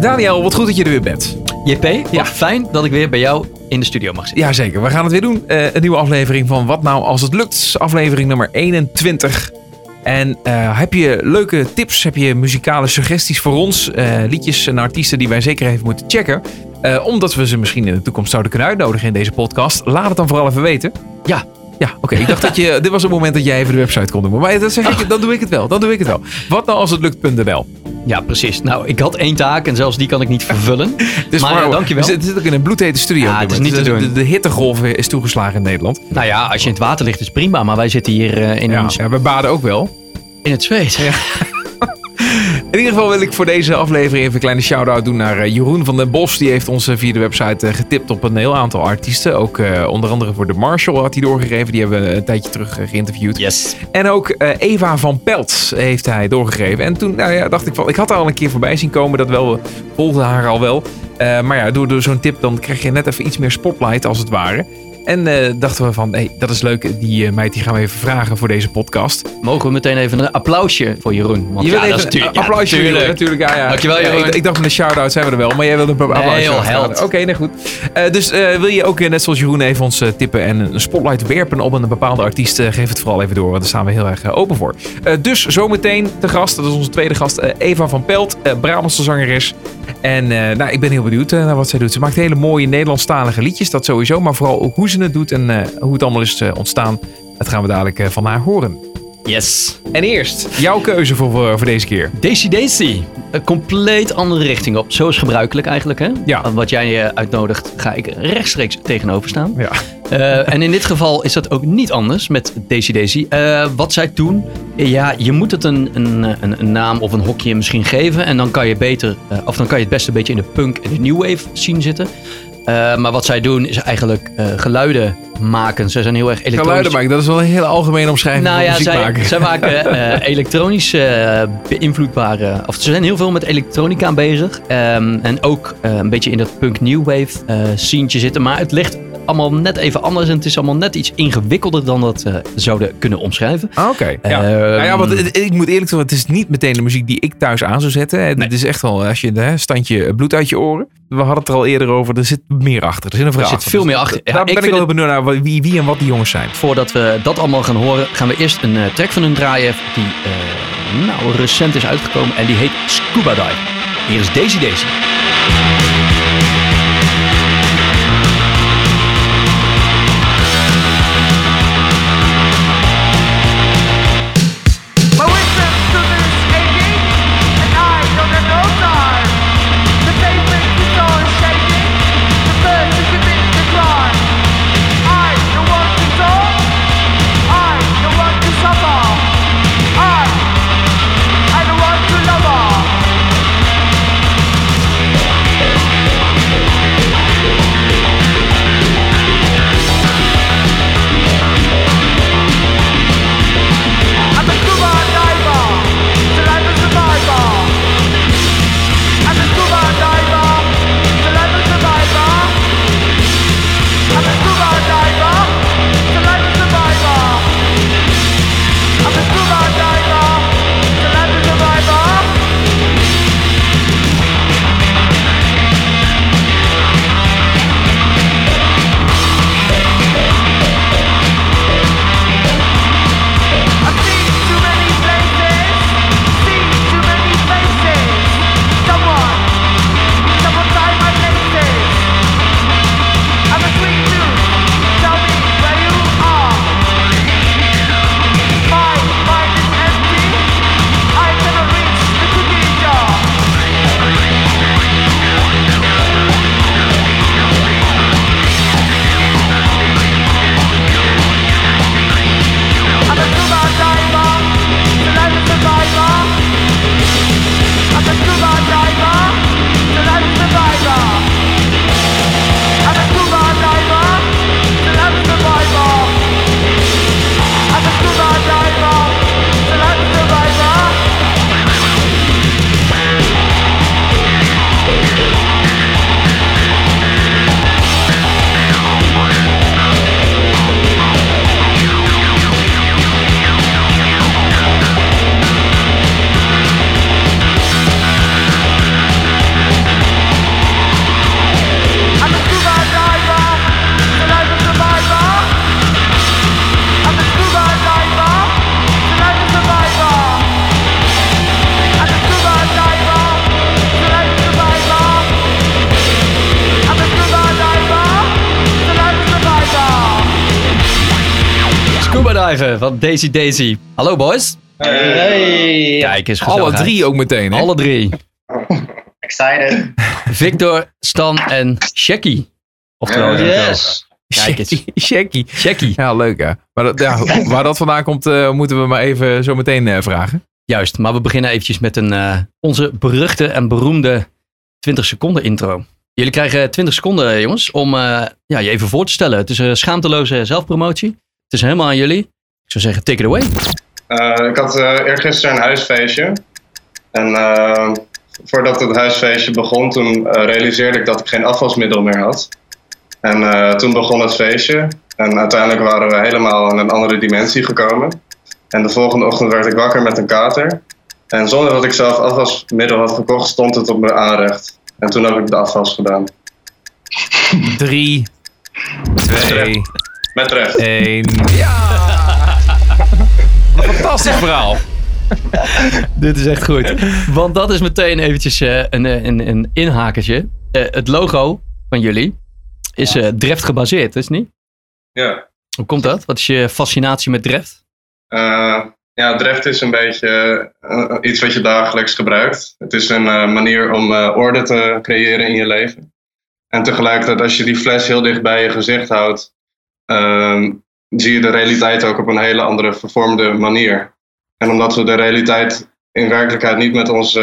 Daniel, wat goed dat je er weer bent. JP, Ja. fijn dat ik weer bij jou in de studio mag zitten. Jazeker, we gaan het weer doen. Eh, een nieuwe aflevering van Wat Nou Als Het Lukt. Aflevering nummer 21. En eh, heb je leuke tips, heb je muzikale suggesties voor ons? eh, liedjes en artiesten die wij zeker even moeten checken. omdat we ze misschien in de toekomst zouden kunnen uitnodigen in deze podcast. Laat het dan vooral even weten. Ja. Ja, oké. Ik dacht dat je. Dit was het moment dat jij even de website kon doen. Maar dat zeg ik, dan doe ik het wel. Dan doe ik het wel. Wat nou als het lukt.nl. Ja, precies. Nou, ik had één taak en zelfs die kan ik niet vervullen. Dus maar ja, dankjewel. We zitten ook in een bloedhete studio. Ja, het is niet te de, doen. de, de hittegolf is toegeslagen in Nederland. Nou ja, als je in het water ligt is prima, maar wij zitten hier eh, in, Ja, een, ja, we baden ook wel. in het zweet. In ieder geval wil ik voor deze aflevering even een kleine shout-out doen naar eh, Jeroen van den Bos. Die heeft ons via de website eh, getipt op een heel aantal artiesten. Ook eh, onder andere voor de Marshall had hij doorgegeven. Die hebben we een tijdje terug geïnterviewd. Yes. En ook Eva van Pelt heeft hij doorgegeven. En toen nou ja, dacht ik van, ik had haar al een keer voorbij zien komen. Dat wel, we volgden haar al wel. Maar ja, door, door zo'n tip dan krijg je net even iets meer spotlight als het ware. En eh, dachten we van, hey, dat is leuk. Die eh, meid die gaan we even vragen voor deze podcast. Mogen we meteen even een applausje voor Jeroen? Want Je ja, dat is natuurlijk- een applausje ja, natuurlijk. natuurlijk. Ja, ja. Dankjewel, Jeroen. ik, ik dacht met de shout-out zijn we er wel, maar jij wilde een applausje. achteraan. held. Oké, nee, goed. Eh, dus wil je ook net zoals Jeroen even ons tippen en een spotlight werpen op een bepaalde artiest, geef het vooral even door, want daar staan we heel erg open voor. Dus zometeen te gast, dat is onze tweede gast, Eva van Pelt, Brabantse zangeres. En nou, ik ben heel benieuwd naar wat zij doet. Ze maakt hele mooie Nederlandstalige liedjes, dat sowieso, maar vooral ook hoe ze het doet en eh, hoe het allemaal is eh, ontstaan. Dat gaan we dadelijk eh, van haar horen. Yes. En eerst, jouw keuze voor, voor, deze keer. Daisy Daisy. Een compleet andere richting op. Zoals gebruikelijk eigenlijk, hè? Ja. Wat jij uitnodigt, ga ik rechtstreeks tegenover staan. Ja. En in dit geval is dat ook niet anders met Daisy Daisy. Wat zij doen, ja, je moet het een, een, een, een naam of een hokje misschien geven. En dan kan je beter, of dan kan je het best een beetje in de punk en de new wave zien zitten. Eh, maar wat zij doen is eigenlijk eh, geluiden maken. Ze zijn heel erg elektronisch. Geluiden maken, dat is wel een hele algemene omschrijving Nou van ja, muziek zij, maken. zij maken eh, elektronisch beïnvloedbare. Of ze zijn heel veel met elektronica bezig. Ehm, en ook een beetje in dat punk new wave sceentje zitten. Maar het ligt allemaal net even anders. En het is allemaal net iets ingewikkelder dan dat we zouden kunnen omschrijven. Ah, Oké. Ja. Ehm, nou ja, want het- ik moet eerlijk zeggen, het is niet meteen de muziek die ik thuis aan zou zetten. Het Nee. is echt wel, als je hè, standje bloed uit je oren. We hadden het er al eerder over, er zit meer achter. Er zit een zit achter. veel Dus meer achter. Ja, Daar ik ben ik wel benieuwd naar wie, wie en wat die jongens zijn. Voordat we dat allemaal gaan horen, gaan we eerst een eh, track van hun draaien. Die eh, nou, recent is uitgekomen. En die heet Scuba Dive. Hier is Daisy Daisy. Daisy Daisy. Hallo boys. Hey. Kijk eens Alle drie ook meteen, hè? Alle drie. Excited. Victor, Stan en Shaggy. Oftewel. Yes. Kijk eens. Shaggy. Shaggy. Ja, leuk hè. Maar dat, ja, waar dat vandaan komt, eh, moeten we maar even zo meteen eh, vragen. Juist, maar we beginnen eventjes met een, eh, onze beruchte en beroemde 20 seconden intro. Jullie krijgen 20 seconden, jongens, om eh, ja, je even voor te stellen. Het is een schaamteloze zelfpromotie. Het is helemaal aan jullie. Ik zou zeggen, take it away. Eh, ik had eh eergisteren een huisfeestje. En eh, voordat het huisfeestje begon, toen realiseerde ik dat ik geen afwasmiddel meer had. En eh, toen begon het feestje. En uiteindelijk waren we helemaal in een andere dimensie gekomen. En de volgende ochtend werd ik wakker met een kater. En zonder dat ik zelf afwasmiddel had gekocht, stond het op mijn aanrecht. En toen heb ik de afwas gedaan. Drie, twee, Met recht. één. Ja! Fantastisch verhaal. Dit is echt goed. Want dat is meteen eventjes eh, een, eh, een, een inhakertje. Eh, het logo van jullie is eh Dreft gebaseerd, is het niet? Ja. Hoe komt dat? Wat is je fascinatie met Dreft? Eh, ja, Dreft is een beetje iets wat je dagelijks gebruikt. Het is een eh, manier om eh, orde te creëren in je leven. En tegelijkertijd, als je die fles heel dicht bij je gezicht houdt, ehm, zie je de realiteit ook op een hele andere vervormde manier. En omdat we de realiteit in werkelijkheid niet met onze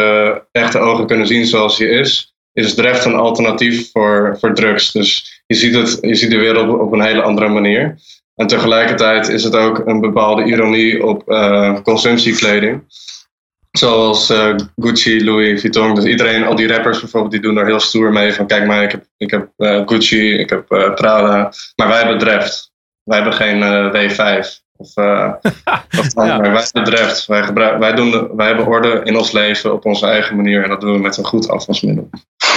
eh, echte ogen kunnen zien zoals die is, is Dreft een alternatief voor, voor drugs. Dus je ziet, het, je ziet de wereld op een hele andere manier. En tegelijkertijd is het ook een bepaalde ironie op eh, consumptiekleding. Zoals eh, Gucci, Louis Vuitton. Dus iedereen, al die rappers bijvoorbeeld, die doen er heel stoer mee. Van kijk maar, ik heb, ik heb Gucci, ik heb Prada. Maar wij hebben Dreft. Wij hebben geen eh, W5. Of, eh of Ja. wij hebben Dreft. Wij, gebruik, wij, doen de- wij hebben orde in ons leven op onze eigen manier. En dat doen we met een goed afwasmiddel.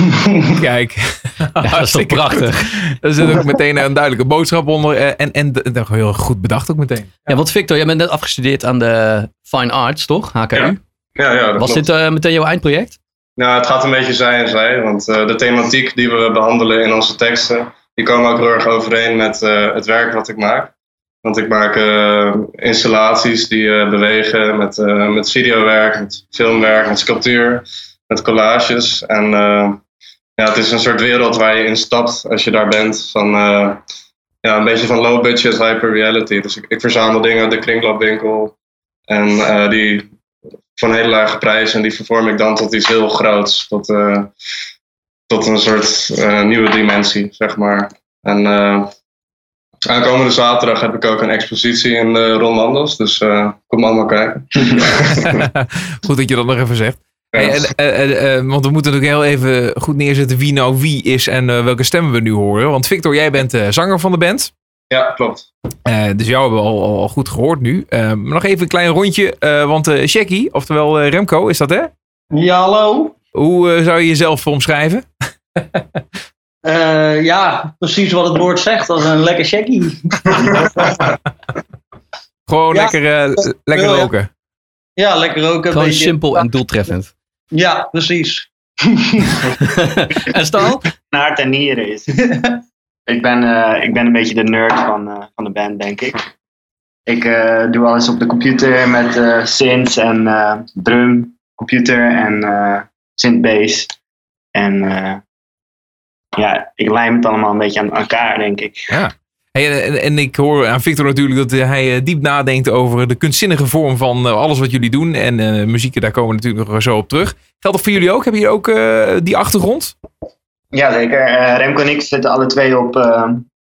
Kijk. Ja, dat is toch prachtig. Er zit ook meteen een duidelijke boodschap onder. eh, En, en, en heel goed bedacht ook meteen. Ja, want Victor, jij bent net afgestudeerd aan de Fine Arts, toch? HKU. Ja, Ja, ja, dat Was klopt. dit eh, meteen jouw eindproject? Nou, het gaat een beetje zij en zij, want eh, de thematiek die we behandelen in onze teksten, die komen ook heel erg overeen met eh, het werk wat ik maak. Want ik maak eh, installaties die eh, bewegen met, met videowerk, met filmwerk, met sculptuur, met collages. En ja, het is een soort wereld waar je in stapt als je daar bent. Van, ja, een beetje van low budget hyper reality. Dus ik, ik verzamel dingen uit de kringloopwinkel. En eh, die van hele lage prijs. En die vervorm ik dan tot iets heel groots. Tot, tot een soort eh, nieuwe dimensie, zeg maar. En eh, aankomende zaterdag heb ik ook een expositie in Mandels. Dus eh, kom allemaal kijken. goed dat je dat nog even zegt. Ja. Hey, en, eh, eh, eh, want we moeten natuurlijk heel even goed neerzetten wie nou wie is en eh, welke stemmen we nu horen. Want Victor, jij bent eh, zanger van de band. Ja, klopt. Eh, dus jou hebben we al, al, al goed gehoord nu. Eh, maar nog even een klein rondje. eh, want eh Shaggy, oftewel Remco, is dat hè? Ja, hallo. Hoe eh, zou je jezelf omschrijven? Eh, ja, precies wat het woord zegt. Als een lekker shaggy. Gewoon Ja. lekker, eh, lekker roken. Ja, lekker ook een Gewoon beetje. simpel en doeltreffend. Ja, precies. en Stal? Naar en nieren is. ik, ben, eh, ik ben een beetje de nerd van, eh, van de band, denk ik. Ik eh, doe alles op de computer met eh synths en eh, drum, computer en synth bass. En eh, ja, ik lijm het allemaal een beetje aan elkaar, denk ik. Ja. Hey, en, ik hoor aan Victor natuurlijk dat eh, hij eh, diep nadenkt over de kunstzinnige vorm van alles wat jullie doen. En eh muziek, daar komen we natuurlijk nog zo op terug. Geldt dat voor jullie ook? Hebben jullie ook die achtergrond? Ja, zeker. Eh, Remco en ik zitten alle twee op,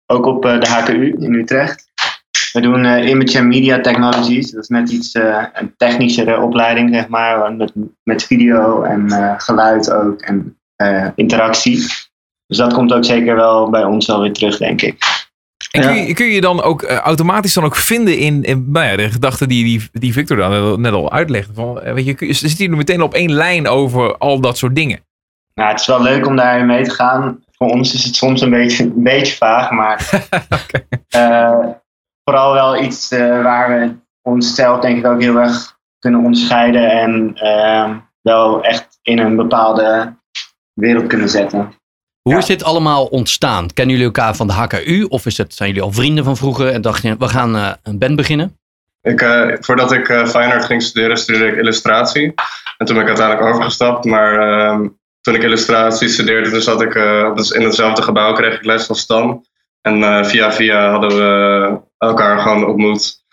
ook op de HKU in Utrecht. We doen eh, Image and Media Technologies. Dat is net iets eh, een technischere opleiding, zeg maar. Met, met video en eh, geluid ook en eh, interactie. Dus dat komt ook zeker wel bij ons wel weer terug, denk ik. En kun, je, kun je dan ook automatisch dan ook vinden in, in nou ja, de gedachten die, die, die Victor dan net al uitlegde? Van, weet je, kun je- zitten jullie meteen op één lijn over al dat soort dingen? Nou, het is wel leuk om daarin mee te gaan. Voor ons is het soms een beetje, een beetje vaag, maar eh, vooral wel iets eh, waar we onszelf denk ik ook heel erg kunnen onderscheiden en eh, wel echt in een bepaalde wereld kunnen zetten. Hoe Ja. is dit allemaal ontstaan? Kennen jullie elkaar van de HKU? Of is het, zijn jullie al vrienden van vroeger en dachten je, we gaan eh, een band beginnen? ik, eh, voordat ik eh Feyenoord ging studeren, studeerde ik illustratie. En toen ben ik uiteindelijk overgestapt. Maar ehm, toen ik illustratie studeerde, toen zat ik in hetzelfde gebouw, kreeg ik les van Stan. En eh, via via hadden we elkaar gewoon ontmoet.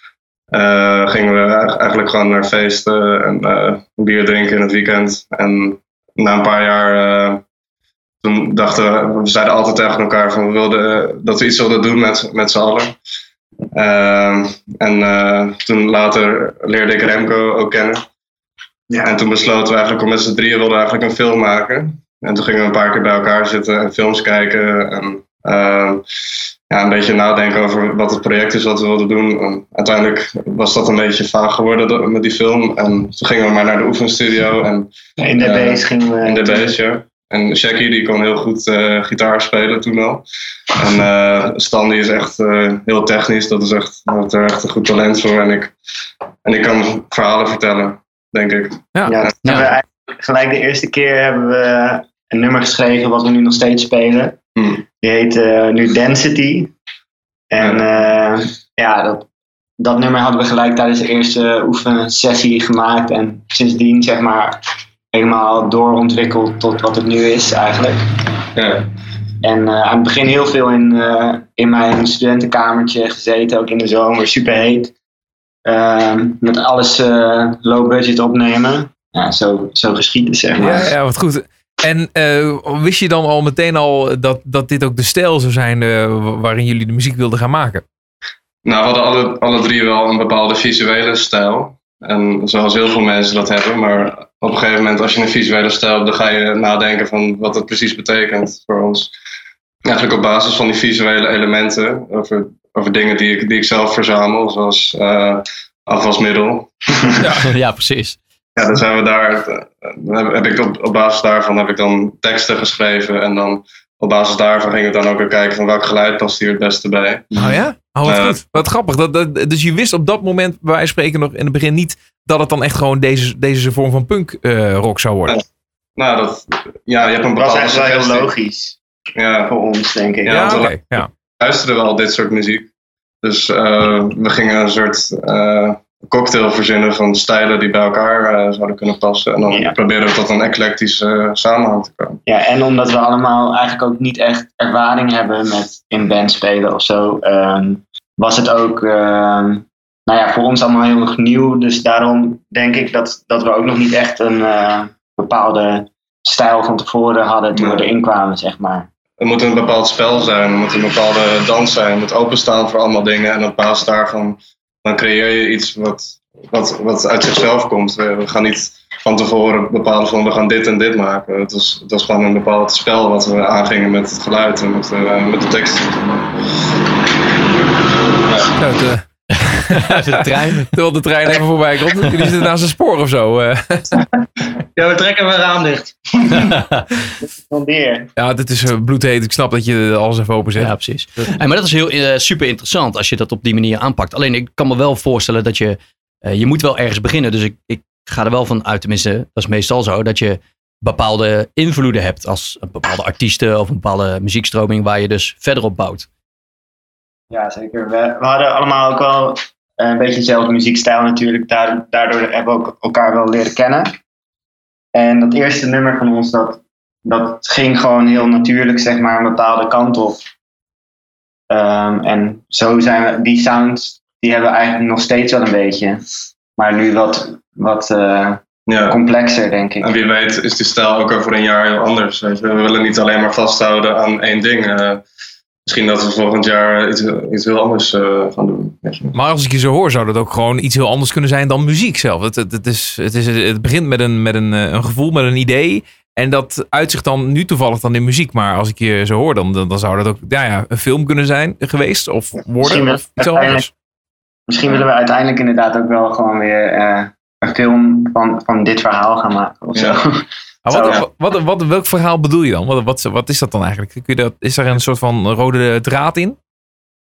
Eh, gingen we eigenlijk- gewoon naar feesten en eh, bier drinken in het weekend. En na een paar jaar, eh, toen dachten we, we zeiden altijd tegen elkaar van we wilden, dat we iets wilden doen met, met z'n allen. Ehm, en toen later leerde ik Remco ook kennen. Ja. En toen besloten we eigenlijk om met z'n drieën wilden eigenlijk een film maken. En toen gingen we een paar keer bij elkaar zitten en films kijken. En ja, een beetje nadenken over wat het project is wat we wilden doen. En uiteindelijk was dat een beetje vaag geworden met die film. En toen gingen we maar naar de oefenstudio en In de Eh, base gingen we... in de bass, ja. En Shaggy die kon heel goed eh, gitaar spelen toen al. En eh Stan die is echt eh, heel technisch. Dat is echt, er echt een goed talent voor. En ik, en ik kan verhalen vertellen, denk ik. Ja. We gelijk de eerste keer hebben we een nummer geschreven wat we nu nog steeds spelen. Hmm. Die heet eh, nu Density. En eh, ja, dat, dat nummer hadden we gelijk tijdens de eerste oefensessie gemaakt. En sindsdien zeg maar helemaal doorontwikkeld tot wat het nu is eigenlijk. Ja. En eh, aan het begin heel veel in, eh, in mijn studentenkamertje gezeten, ook in de zomer, super heet. Ehm, met alles eh, low budget opnemen. Ja, zo, zo geschieden, zeg maar. Ja, ja, wat goed. En eh, wist je dan al meteen al dat, dat dit ook de stijl zou zijn eh, waarin jullie de muziek wilden gaan maken? Nou, we hadden alle, alle drie wel een bepaalde visuele stijl. En zoals heel veel mensen dat hebben. Maar op een gegeven moment, als je een visuele stijl hebt, dan ga je nadenken van wat het precies betekent voor ons. Eigenlijk op basis van die visuele elementen, over, over dingen die ik, die ik zelf verzamel, zoals eh, afwasmiddel. ja, precies. Ja, dan zijn we daar. eh, dan heb, heb ik op, op basis daarvan heb ik dan teksten geschreven. En dan op basis daarvan gingen we dan ook weer kijken van welk geluid past hier het beste bij. Oh ja? Oh, wat Eh, goed. Wat grappig. Dat, dat, dus je wist op dat moment, bij wijze spreken nog in het begin niet, dat het dan echt gewoon deze, deze vorm van punk eh, rock zou worden. Nou, dat, ja, je hebt een Dat bepaalde echt wel heel suggestie. logisch Ja, voor ons, denk ik. Ja, Ja, we- ja. luisterden wel dit soort muziek. Dus eh, we gingen een soort eh, cocktail verzinnen van stijlen die bij elkaar eh, zouden kunnen passen. En dan Ja. proberen we tot een eclectische eh, samenhang te komen. Ja, en omdat we allemaal eigenlijk ook niet echt ervaring hebben met in band spelen of zo, ehm, was het ook ehm, nou ja, voor ons allemaal heel nog nieuw. Dus daarom denk ik dat, dat we ook nog niet echt een eh, bepaalde stijl van tevoren hadden toen we erin kwamen, zeg maar. Er moet een bepaald spel zijn, er moet een bepaalde dans zijn, het moet openstaan voor allemaal dingen. En op basis daarvan dan creëer je iets wat, wat, wat uit zichzelf komt. We, we gaan niet van tevoren bepalen van we gaan dit en dit maken. Het was, het was gewoon een bepaald spel wat we aangingen met het geluid en met, eh, met de tekst. De, Uit de trein. terwijl de trein even voorbij komt. Jullie zitten naast een spoor of zo. eh. Ja, we trekken mijn raam dicht. Ja, dit is eh, bloedheet. Ik snap dat je alles even openzet. Ja, precies. Hey, maar dat is heel eh, super interessant als je dat op die manier aanpakt. Alleen ik kan me wel voorstellen dat je, eh, je moet wel ergens beginnen. Dus ik, ik ga er wel van uit, tenminste, dat is meestal zo, dat je bepaalde invloeden hebt als een bepaalde artiesten of een bepaalde muziekstroming waar je dus verder op bouwt. Ja, zeker. We, we hadden allemaal ook wel een beetje dezelfde muziekstijl natuurlijk. Daardoor, hebben we ook elkaar wel leren kennen. En dat eerste nummer van ons, dat, dat ging gewoon heel natuurlijk, zeg maar, een bepaalde kant op. Ehm, en zo zijn we, die sounds, die hebben we eigenlijk nog steeds wel een beetje. Maar nu wat, wat eh, Ja. complexer, denk ik. En wie weet is die stijl ook over een jaar heel anders. Weet je. We willen niet alleen maar vasthouden aan één ding. Eh, misschien dat we volgend jaar iets, iets heel anders eh, gaan doen. Maar als ik je zo hoor, zou dat ook gewoon iets heel anders kunnen zijn dan muziek zelf. Het, het, het, is, het, is, het begint met, een, met een, eh, een gevoel, met een idee. En dat uitzicht dan nu toevallig dan in muziek. Maar als ik je zo hoor, dan, dan, dan zou dat ook ja, ja, een film kunnen zijn geweest. Of Misschien worden. Of iets anders. Misschien willen we uiteindelijk inderdaad ook wel gewoon weer eh, een film van, van dit verhaal gaan maken of Ja. zo. Maar wat, wat, wat, wat- welk verhaal bedoel je dan? Wat, wat, wat is dat dan eigenlijk? Kun je dat, is er een soort van rode draad in? Het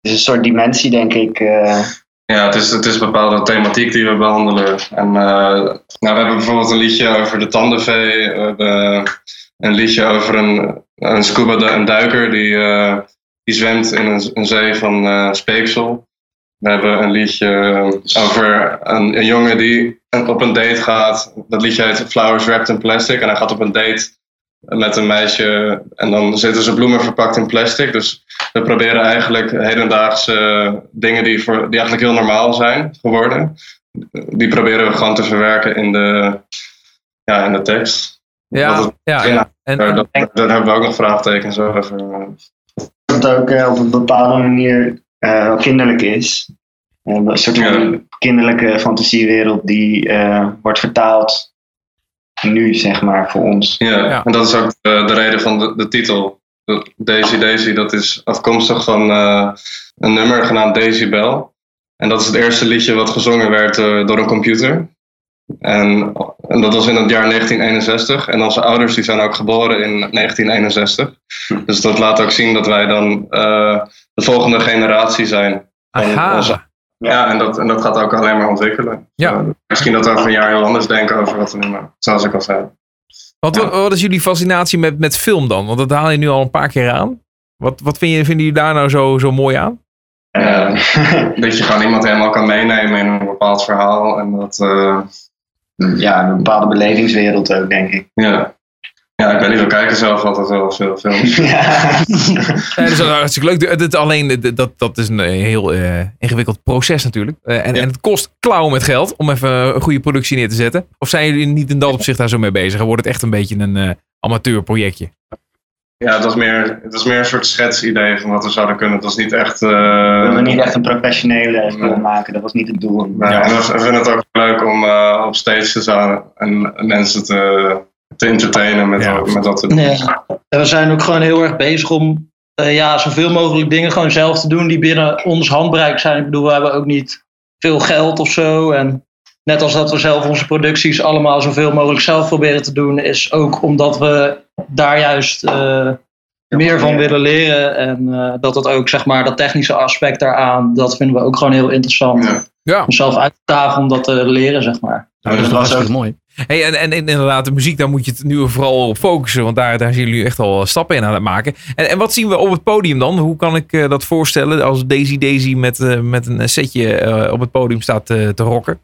is een soort dimensie, denk ik. eh, Ja, het is, het is een bepaalde thematiek die we behandelen. En, eh, nou, we hebben bijvoorbeeld een liedje over de tandenvee. We hebben een liedje over een, een scuba een duiker die, eh, die zwemt in een, een zee van eh, speeksel. We hebben een liedje over een, een jongen die op een date gaat. Dat liedje heet Flowers Wrapped in Plastic. En hij gaat op een date met een meisje en dan zitten ze bloemen verpakt in plastic. Dus we proberen eigenlijk hedendaagse dingen die, voor, die eigenlijk heel normaal zijn geworden. Die proberen we gewoon te verwerken in de, ja, in de tekst. Ja, ja. En, Daar, en- daar daar hebben we ook nog vraagtekens over. Dat het ook eh, op een bepaalde manier eh, wel kinderlijk is. Eh, een soort van kinderlijke fantasiewereld die eh, wordt vertaald nu, zeg maar, voor ons. Ja, Ja. en dat is ook de, de reden van de, de titel. Daisy Daisy, dat is afkomstig van eh, een nummer genaamd Daisy Bell. En dat is het eerste liedje wat gezongen werd eh, door een computer. En, en dat was in het jaar 1961. En onze ouders die zijn ook geboren in 1961. Dus dat laat ook zien dat wij dan eh, de volgende generatie zijn. aha. onze- ja, en dat, en dat gaat ook alleen maar ontwikkelen. Ja. Eh, misschien dat we over een jaar heel anders denken over wat we nu maken. Zoals ik al zei. Wat, wat, wat is jullie fascinatie met, met film dan? Want dat haal je nu al een paar keer aan. Wat, wat vind je, vinden jullie daar nou zo, zo mooi aan? Eh, Dat je gewoon iemand helemaal kan meenemen in een bepaald verhaal. En dat, ja, een bepaalde belevingswereld ook, denk ik. ja. ja, ik weet niet, we kijken zelf altijd wel veel films. ja. Ja, dat is wel hartstikke leuk. Het, het- alleen, dat, dat is een eh, heel eh, ingewikkeld proces natuurlijk. Eh, en, Ja. en het kost klauwen met geld om even een goede productie neer te zetten. Of zijn jullie niet in dat opzicht daar zo mee bezig? En wordt het echt een beetje een eh, amateurprojectje? Ja, het was, meer, het was meer een soort schetsidee van wat we zouden kunnen. Het was niet echt... eh, We wilden niet echt een professionele film maken, dat was niet het doel. nee, En we, we vinden het ook leuk om eh, op stage te staan en mensen te, te entertainen met, Ja. met dat te doen. Nee. En we zijn ook gewoon heel erg bezig om eh, ja, zoveel mogelijk dingen gewoon zelf te doen die binnen ons handbereik zijn. Ik bedoel, we hebben ook niet veel geld of zo. En net als dat we zelf onze producties allemaal zoveel mogelijk zelf proberen te doen, is ook omdat we daar juist eh, meer van willen leren. En eh, dat het ook, zeg maar, dat technische aspect daaraan, dat vinden we ook gewoon heel interessant. Ja. Ja. Om zelf uit te dagen om dat te leren, zeg maar. dat is was hartstikke ook- mooi. Hey, en, en, en inderdaad, de muziek, daar moet je het nu vooral op focussen. Want daar, daar zijn jullie echt al stappen in aan het maken. En, en wat zien we op het podium dan? Hoe kan ik eh, dat voorstellen als Daisy Daisy met, eh, met een setje eh, op het podium staat eh, te rocken?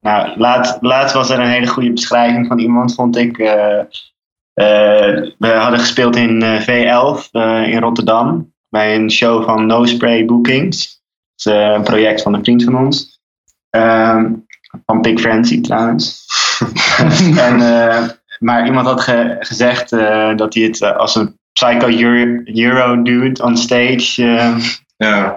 Nou, laatst, laatst was er een hele goede beschrijving van iemand, vond ik. Eh, eh, we hadden gespeeld in eh, V11 eh, in Rotterdam. Bij een show van No Spray Bookings. Dat is een project van een vriend van ons. Ehm, van Big Frenzy trouwens. en, maar iemand had ge- gezegd dat hij het als een psycho Euro, Euro dude on stage eh, Ja.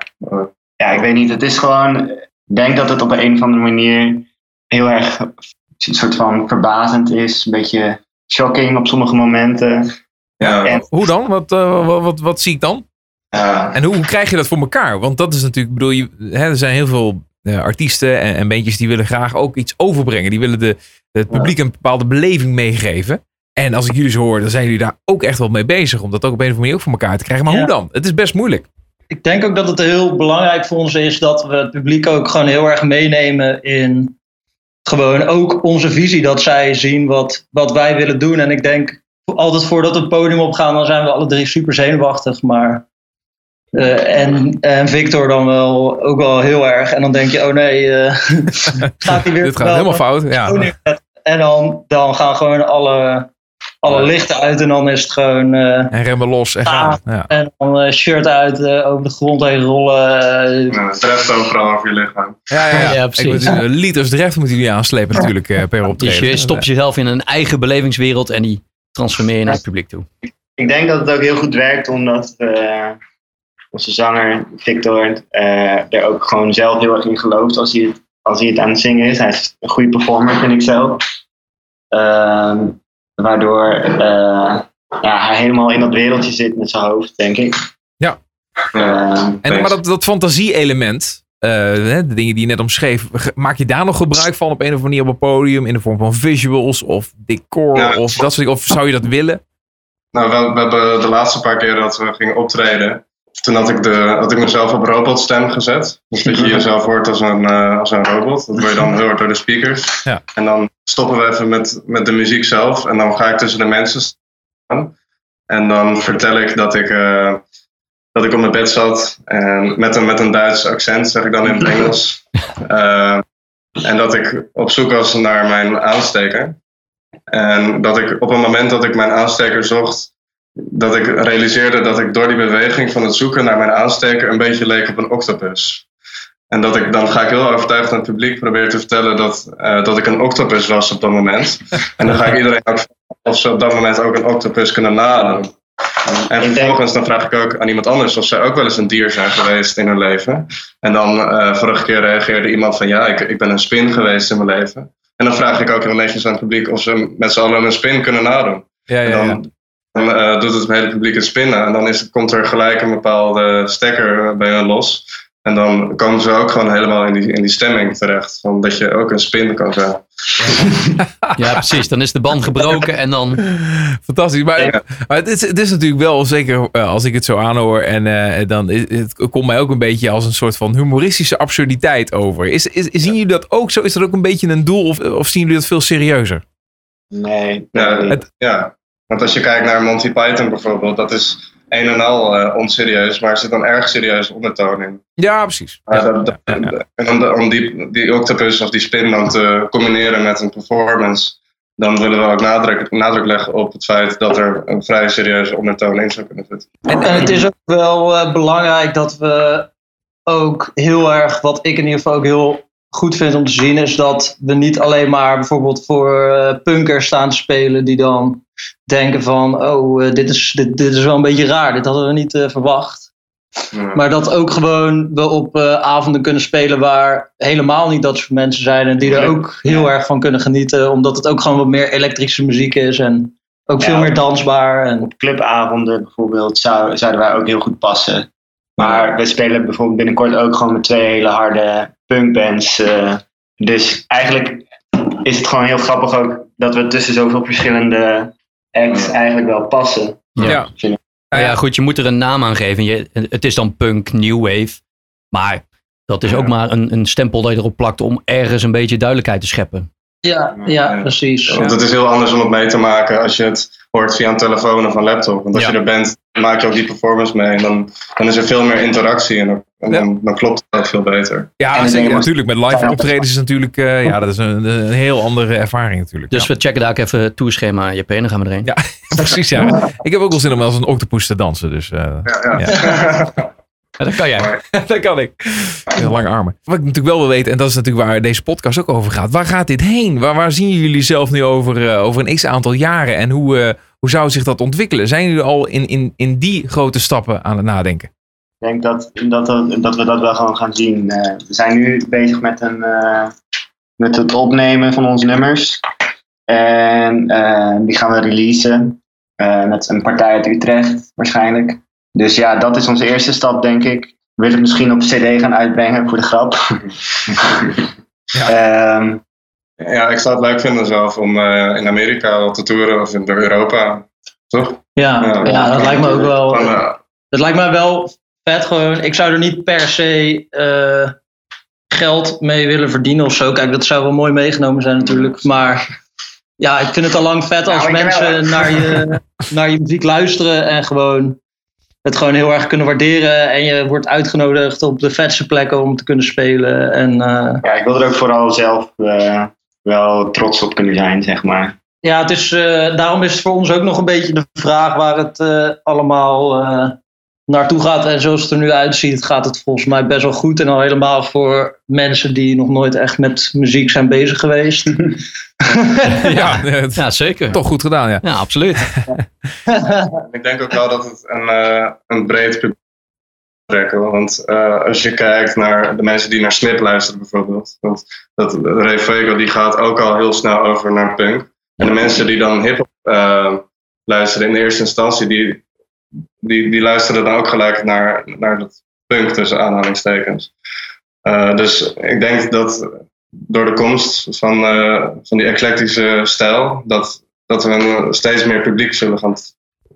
ja, ik weet niet. Het is gewoon. Ik denk dat het op een of andere manier heel erg een soort van verbazend is. Een beetje shocking op sommige momenten. Ja. En- Hoe dan? Wat, eh, wat, wat, wat zie ik dan? Ja. En hoe krijg je dat voor elkaar? Want dat is natuurlijk, ik bedoel, je, hè, er zijn heel veel eh, artiesten en, en bandjes die willen graag ook iets overbrengen. Die willen de, het publiek een bepaalde beleving meegeven. En als ik jullie zo hoor, dan zijn jullie daar ook echt wel mee bezig. Om dat ook op een of andere manier ook voor elkaar te krijgen. Maar Ja. hoe dan? Het is best moeilijk. ik denk ook dat het heel belangrijk voor ons is dat we het publiek ook gewoon heel erg meenemen in gewoon ook onze visie. Dat zij zien wat, wat wij willen doen. En ik denk altijd voordat we het podium opgaan, dan zijn we alle drie super zenuwachtig. Maar eh, en, en Victor dan wel ook wel heel erg. En dan denk je, oh nee, eh, gaat hij weer Dit gaat wel- helemaal fout. Ja. En dan, dan gaan gewoon alle, alle lichten uit en dan is het gewoon... eh, En remmen los en gaan. Ja. en dan eh, shirt uit, eh, over de grond heen rollen. Ja, Het treft overal over je lichaam. Ja, ja, ja. Ja, Ik precies. moet- eh, liters dreft moeten jullie aanslepen natuurlijk eh, per Dus optreden. je stopt jezelf in een eigen belevingswereld en die transformeer je naar het publiek toe. Ik denk dat het ook heel goed werkt omdat eh, onze zanger Victor eh, er ook gewoon zelf heel erg in gelooft als hij het, als hij het aan het zingen is. Hij is een goede performer, vind ik zelf. Ehm, waardoor eh, ja, hij helemaal in dat wereldje zit met zijn hoofd, denk ik. Ja. Ehm, En, maar dat, dat fantasie-element, eh, hè, de dingen die je net omschreef, maak je daar nog gebruik van op een of andere manier op een podium in de vorm van visuals of decor Ja. of dat soort dingen? Of zou je dat willen? Nou, we, we hebben de laatste paar keer dat we gingen optreden, toen had ik, de, had ik mezelf op robotstem gezet. Dus dat je jezelf hoort als een, eh, als een robot. Dat word je dan heel hard door de speakers. Ja. En dan stoppen we even met, met de muziek zelf. En dan ga ik tussen de mensen staan. En dan vertel ik dat ik, eh, dat ik op mijn bed zat en met een, met een Duits accent, zeg ik dan in het Engels. Eh, en dat ik op zoek was naar mijn aansteker. En dat ik op het moment dat ik mijn aansteker zocht, dat ik realiseerde dat ik door die beweging van het zoeken naar mijn aansteker een beetje leek op een octopus. En dat ik dan ga ik heel overtuigd aan het publiek proberen te vertellen dat, eh, dat ik een octopus was op dat moment. En dan ga ik iedereen ook vragen of ze op dat moment ook een octopus kunnen nadoen. En vervolgens dan vraag ik ook aan iemand anders of zij ook wel eens een dier zijn geweest in hun leven. En dan eh, vorige keer reageerde iemand van ja, ik, ik ben een spin geweest in mijn leven. En dan vraag ik ook heel netjes aan het publiek of ze met z'n allen een spin kunnen nadoen. Ja, En ja, ja. dan, dan eh, doet het hele publiek het spinnen. En dan is, komt er gelijk een bepaalde stekker bij hen los. En dan komen ze ook gewoon helemaal in die, in die stemming terecht. Van dat je ook een spin kan zijn. Ja, precies. Dan is de band gebroken en dan... Fantastisch. Maar, Ja. maar het, is, het is natuurlijk wel, zeker eh, als ik het zo aanhoor, en eh, dan is- het komt mij ook een beetje als een soort van humoristische absurditeit over. Is, is, zien jullie dat ook zo? Is dat ook een beetje een doel of, of zien jullie dat veel serieuzer? Nee. Ja. Het- Ja, want als je kijkt naar Monty Python bijvoorbeeld, dat is een en al eh, onserieus, maar er zit een erg serieus ondertoon in. Ja, precies. Maar Ja, dat- dat- ja, ja. En om, de- om die, die octopus of die spin dan te combineren met een performance, dan willen we ook nadruk, nadruk leggen op het feit dat er een vrij serieuze ondertoon in zou kunnen zitten. En het is ook wel eh, belangrijk dat we ook heel erg, wat ik in ieder geval ook heel goed vind om te zien, is dat we niet alleen maar bijvoorbeeld voor eh, punkers staan te spelen die dan denken van, oh, eh, dit, is, dit, dit is wel een beetje raar, dit hadden we niet eh, verwacht. Ja. Maar dat ook gewoon we op avonden kunnen spelen waar helemaal niet dat soort mensen zijn en die er ook heel erg van kunnen genieten, omdat het ook gewoon wat meer elektrische muziek is en ook veel meer dansbaar. En, Op clubavonden bijvoorbeeld zou, zouden wij ook heel goed passen. Maar we spelen bijvoorbeeld binnenkort ook gewoon met twee hele harde punkbands. eh, dus eigenlijk is het gewoon heel grappig ook dat we tussen zoveel verschillende acts eigenlijk wel passen. Ja. Ja. Nou ja, goed, je moet er een naam aan geven. Je, het is dan punk, new wave. Maar dat is ook maar een, een stempel dat je erop plakt om ergens een beetje duidelijkheid te scheppen. ja, ja, Ja. precies. Want het is heel anders om het mee te maken als je het hoort via een telefoon of een laptop. Want als Ja. je er bent, maak je ook die performance mee. En dan, dan is er veel meer interactie en, dan- en Ja. dan, dan klopt het ook veel beter. Ja, zeker, natuurlijk. Met live optredens is natuurlijk, eh, ja, dat is een, een heel andere ervaring natuurlijk. Dus ja. we checken daar ook even het tourschema, JP, en dan gaan we erheen. Ja. precies, ja. Ik heb ook wel zin om als een octopus te dansen, dus eh, Ja, ja. Dat kan jij. dat kan ik. Heel lange armen. Wat ik natuurlijk wel wil weten, en dat is natuurlijk waar deze podcast ook over gaat. Waar gaat dit heen? Waar, waar zien jullie zelf nu over, eh, over een x aantal jaren? En hoe, eh, hoe zou zich dat ontwikkelen? Zijn jullie al in, in, in die grote stappen aan het nadenken? Ik denk dat, dat, dat, we dat wel gewoon gaan zien. Eh, we zijn nu bezig met, een, eh, met het opnemen van onze nummers. En eh, die gaan we releasen eh, met een partij uit Utrecht waarschijnlijk. Dus ja, dat is onze eerste stap, denk ik. We willen het misschien op CD gaan uitbrengen voor de grap. Ehm, ja, ik zou het leuk vinden zelf om eh, in Amerika al te toeren of in Europa. Toch? Ja, ja, dat lijkt me ook wel. Van, eh, Dat lijkt mij wel vet gewoon. Ik zou er niet per se eh, geld mee willen verdienen of zo. Kijk, dat zou wel mooi meegenomen zijn natuurlijk. Maar ja, ik vind het al lang vet als ik mensen naar je, naar je muziek luisteren en gewoon het gewoon heel erg kunnen waarderen. En je wordt uitgenodigd op de vetste plekken om te kunnen spelen. En eh, ja, ik wil er ook vooral zelf eh, wel trots op kunnen zijn, zeg maar. ja, het is, eh, daarom is het voor ons ook nog een beetje de vraag waar het allemaal naartoe gaat. En zoals het er nu uitziet, gaat het volgens mij best wel goed. En al helemaal voor mensen die nog nooit echt met muziek zijn bezig geweest. Ja, het- Ja, zeker. toch goed gedaan, ja. Ja, absoluut. Ik denk ook wel dat het een, eh, een breed publiek trekken. Want eh, als je kijkt naar de mensen die naar Smith luisteren bijvoorbeeld. Want dat Ray Fuego die gaat ook al heel snel over naar punk. En de mensen die dan hip-hop eh, luisteren in de eerste instantie, die, die, die luisteren dan ook gelijk naar, naar dat punk tussen aanhalingstekens. Eh, dus ik denk dat door de komst van, eh, van die eclectische stijl, dat, dat we een steeds meer publiek zullen gaan,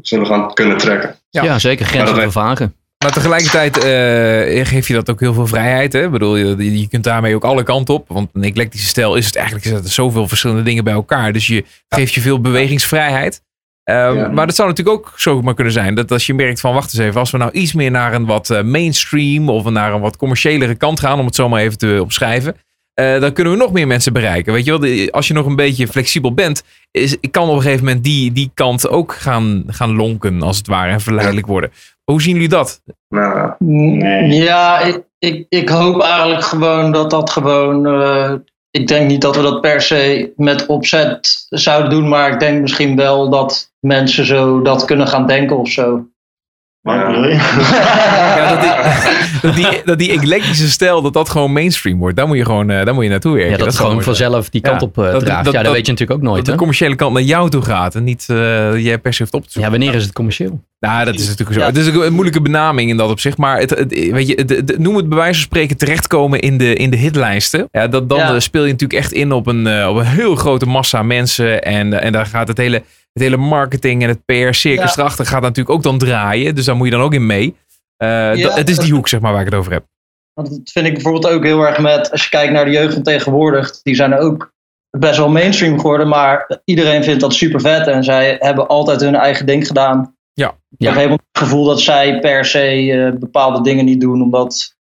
zullen gaan kunnen trekken. Ja. Ja, zeker. Grenzen vervagen. Maar tegelijkertijd eh, geef je dat ook heel veel vrijheid. Hè? Ik bedoel, je, je kunt daarmee ook alle kanten op. Want een eclectische stijl is het eigenlijk is het zoveel verschillende dingen bij elkaar. Dus je geeft je veel bewegingsvrijheid. Ehm, Ja. Maar dat zou natuurlijk ook zomaar kunnen zijn dat als je merkt van wacht eens even, als we nou iets meer naar een wat eh, mainstream of naar een wat commerciëlere kant gaan, om het zo maar even te omschrijven, eh, dan kunnen we nog meer mensen bereiken. Weet je wel, als je nog een beetje flexibel bent, is, kan op een gegeven moment die, die kant ook gaan, gaan lonken als het ware en verleidelijk worden. Hoe zien jullie dat? Nou, Nee. Ja, ik, ik, ik hoop eigenlijk gewoon dat dat gewoon. eh, ik denk niet dat we dat per se met opzet zouden doen, maar ik denk misschien wel dat mensen zo dat kunnen gaan denken of zo. Wat Ja. bedoel je? Ja, dat, die, dat, die, dat die eclectische stijl, dat dat gewoon mainstream wordt. Daar moet je gewoon eh, daar moet je naartoe werken. Ja, dat het zou gewoon vanzelf die kant Ja, op eh, dat- draagt. dat- ja, dat, dat- weet je natuurlijk ook nooit. Dat de Hè? commerciële kant naar jou toe gaat en niet eh jij per se hoeft op te zoeken. Ja, wanneer is het commercieel? Nou, dat is natuurlijk zo. Ja. Het is een moeilijke benaming in dat opzicht. Maar het, het- weet je, het- het- noem het bij wijze van spreken terechtkomen in de, in de hitlijsten. Ja, dat, dan Ja. speel je natuurlijk echt in op een, op een heel grote massa mensen. En, en daar gaat het hele, het hele marketing en het PR-circus Ja. erachter gaat natuurlijk ook dan draaien. Dus daar moet je dan ook in mee. Eh, het is die hoek, zeg maar, waar ik het over heb. Want dat vind ik bijvoorbeeld ook heel erg met, als je kijkt naar de jeugd van tegenwoordig, die zijn ook best wel mainstream geworden, maar iedereen vindt dat super vet en zij hebben altijd hun eigen ding gedaan. Ja. Ik heb helemaal het gevoel dat zij per se eh, bepaalde dingen niet doen, omdat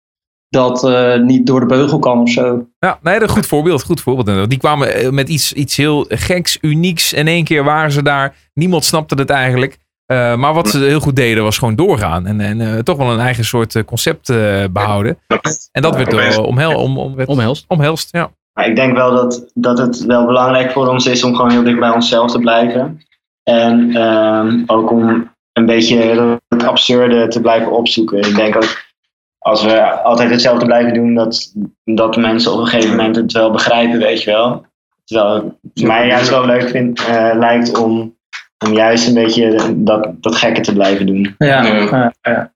dat eh, niet door de beugel kan of zo. Ja, nee, dat is een goed voorbeeld. Goed voorbeeld. Die kwamen eh, met iets, iets heel geks, unieks. In één keer waren ze daar. Niemand snapte het eigenlijk. Eh, maar wat ze heel goed deden was gewoon doorgaan. En, en eh, toch wel een eigen soort concept eh, behouden. En dat werd uh, omhel, om, om, werd Omhelst. omhelst. Ja. Maar ik denk wel dat, dat het wel belangrijk voor ons is om gewoon heel dicht bij onszelf te blijven. En ehm, ook om een beetje het absurde te blijven opzoeken. Ik denk ook als we altijd hetzelfde blijven doen, dat, dat mensen op een gegeven moment het wel begrijpen, weet je wel. Terwijl het mij juist wel leuk vind, eh, lijkt om, om juist een beetje dat, dat gekke te blijven doen. Ja, Ja. ja, ja.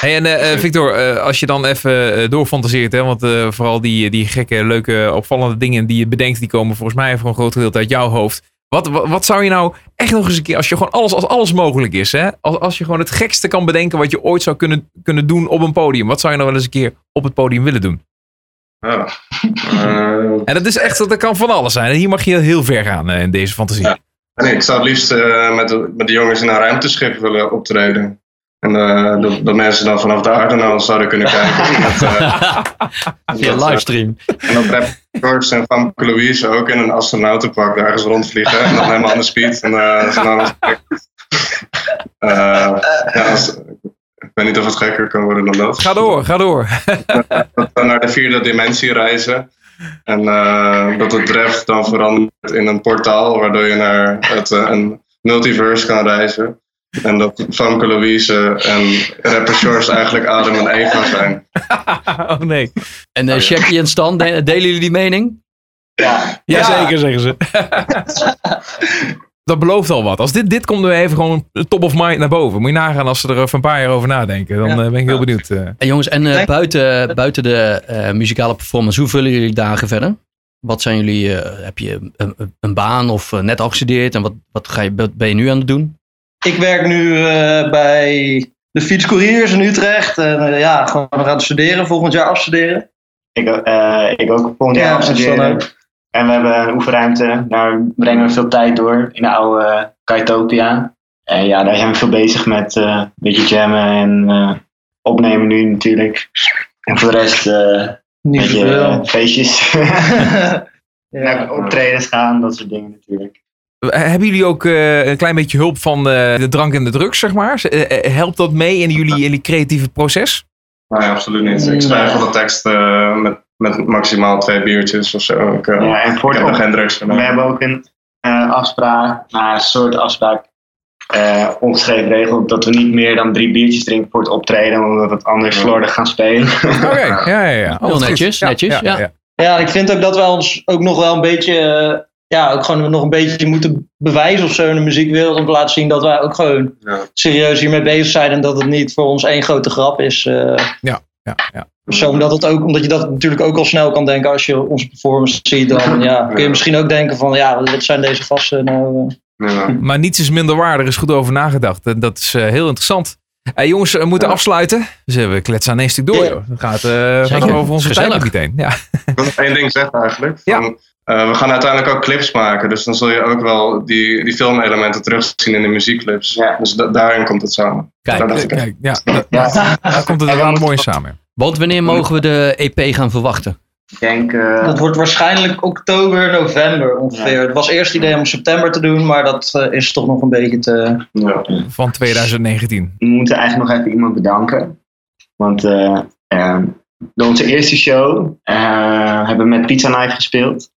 Hey, en eh, eh, Victor, eh, als je dan even doorfantaseert. Hè, want eh, vooral die, die gekke, leuke, opvallende dingen die je bedenkt. Die komen volgens mij voor een groot gedeelte uit jouw hoofd. Wat, wat, wat zou je nou echt nog eens een keer, als je gewoon alles, als alles mogelijk is, hè? Als, als je gewoon het gekste kan bedenken wat je ooit zou kunnen, kunnen doen op een podium. Wat zou je nou wel eens een keer op het podium willen doen? ja. Eh, En dat is echt, dat kan van alles zijn. En hier mag je heel ver gaan eh, in deze fantasie. Ja. nee, ik zou het liefst eh, met, de, met de jongens in een ruimteschip willen optreden. En eh, dat, dat mensen dan vanaf de naar ons zouden kunnen kijken. Met, eh, Via dat, eh, livestream. En dat Rap George en Famke Louise ook in een astronautenpak daar ergens rondvliegen. En dan helemaal aan de speed. En eh, ze dan Eh, ja, als- ik weet niet of het gekker kan worden dan dat. Ga door, ga door. Dat we naar de vierde dimensie reizen. En eh, dat het dreft dan verandert in een portaal. Waardoor je naar het, een multiverse kan reizen. En dat Famke Louise en rapper George eigenlijk Adam en Eva zijn. oh nee. En uh, Shaggy en Stan, de- delen jullie die mening? Ja, Jazeker, zeggen ze. dat belooft al wat. Als dit, dit komt nu even gewoon top of mind naar boven. Moet je nagaan als ze er even een paar jaar over nadenken. Dan Ja. eh, ben ik heel benieuwd. eh. En jongens, en eh, buiten, buiten de eh, muzikale performance, hoe vullen jullie dagen verder? Wat zijn jullie, eh, heb je een, een baan of eh, net afgestudeerd en wat, wat ga je, wat ben je nu aan het doen? Ik werk nu eh, bij de fietscouriers in Utrecht. En eh, ja, gewoon gaan studeren, volgend jaar afstuderen. ik, eh, ik ook volgend jaar Ja, afstuderen. En we hebben een oefenruimte. Daar brengen we veel tijd door in de oude uh, Kaitopia. En ja, daar zijn we veel bezig met een beetje jammen en opnemen nu natuurlijk. En voor de rest een Niet beetje feestjes. ja. Naar optredens gaan, dat soort dingen natuurlijk. Hebben jullie ook eh, een klein beetje hulp van eh, de drank en de drugs, zeg maar? Eh, helpt dat mee in jullie, jullie creatieve proces? Nee, absoluut niet. Ik schrijf wel de tekst eh, met, met maximaal twee biertjes of zo. Ik, Ja, en voor de geen drugs We gedaan. hebben ook een eh, afspraak, nou, een soort afspraak, eh, ongeschreven regel, dat we niet meer dan drie biertjes drinken voor het optreden, omdat we het anders slordig gaan spelen. Oké, ja, ja, ja. Oh, Heel netjes, netjes, ja. Ja, ik vind ook dat we ons ook nog wel een beetje, ja, ook gewoon nog een beetje moeten bewijzen of zo in de muziekwereld. Om te laten zien dat wij ook gewoon Ja. serieus hiermee bezig zijn. En dat het niet voor ons één grote grap is. eh. Ja, ja. zo, omdat, het ook, omdat je dat natuurlijk ook al snel kan denken als je onze performance ziet. Dan ja, kun je Ja. misschien ook denken van, ja, wat zijn deze gasten nou? eh. Ja. Maar niets is minder waar. Er is goed over nagedacht. En dat is eh, heel interessant. Eh, jongens, we moeten afsluiten. Dus we kletsen aan één stuk door. Ja. joh. Het gaat, eh gaat Zeker. over onze Gezellig. tijd meteen. Ja. Ik wil nog één ding zeggen eigenlijk. Ja. Eh, we gaan uiteindelijk ook clips maken, dus dan zul je ook wel die, die filmelementen terugzien in de muziekclips. Ja. Dus da- daarin komt het samen. Kijk, Daar. Kijk, ja, Ja, daar komt het wel mooi samen. Want wanneer mogen we de EP gaan verwachten? ik denk... eh, Dat wordt waarschijnlijk oktober, november ongeveer. Het was eerst het idee om september te doen, maar dat eh, is toch nog een beetje te... Ja. Van 2019. we moeten eigenlijk nog even iemand bedanken. Want de- onze eerste show eh, hebben we met Pizza Knife gespeeld.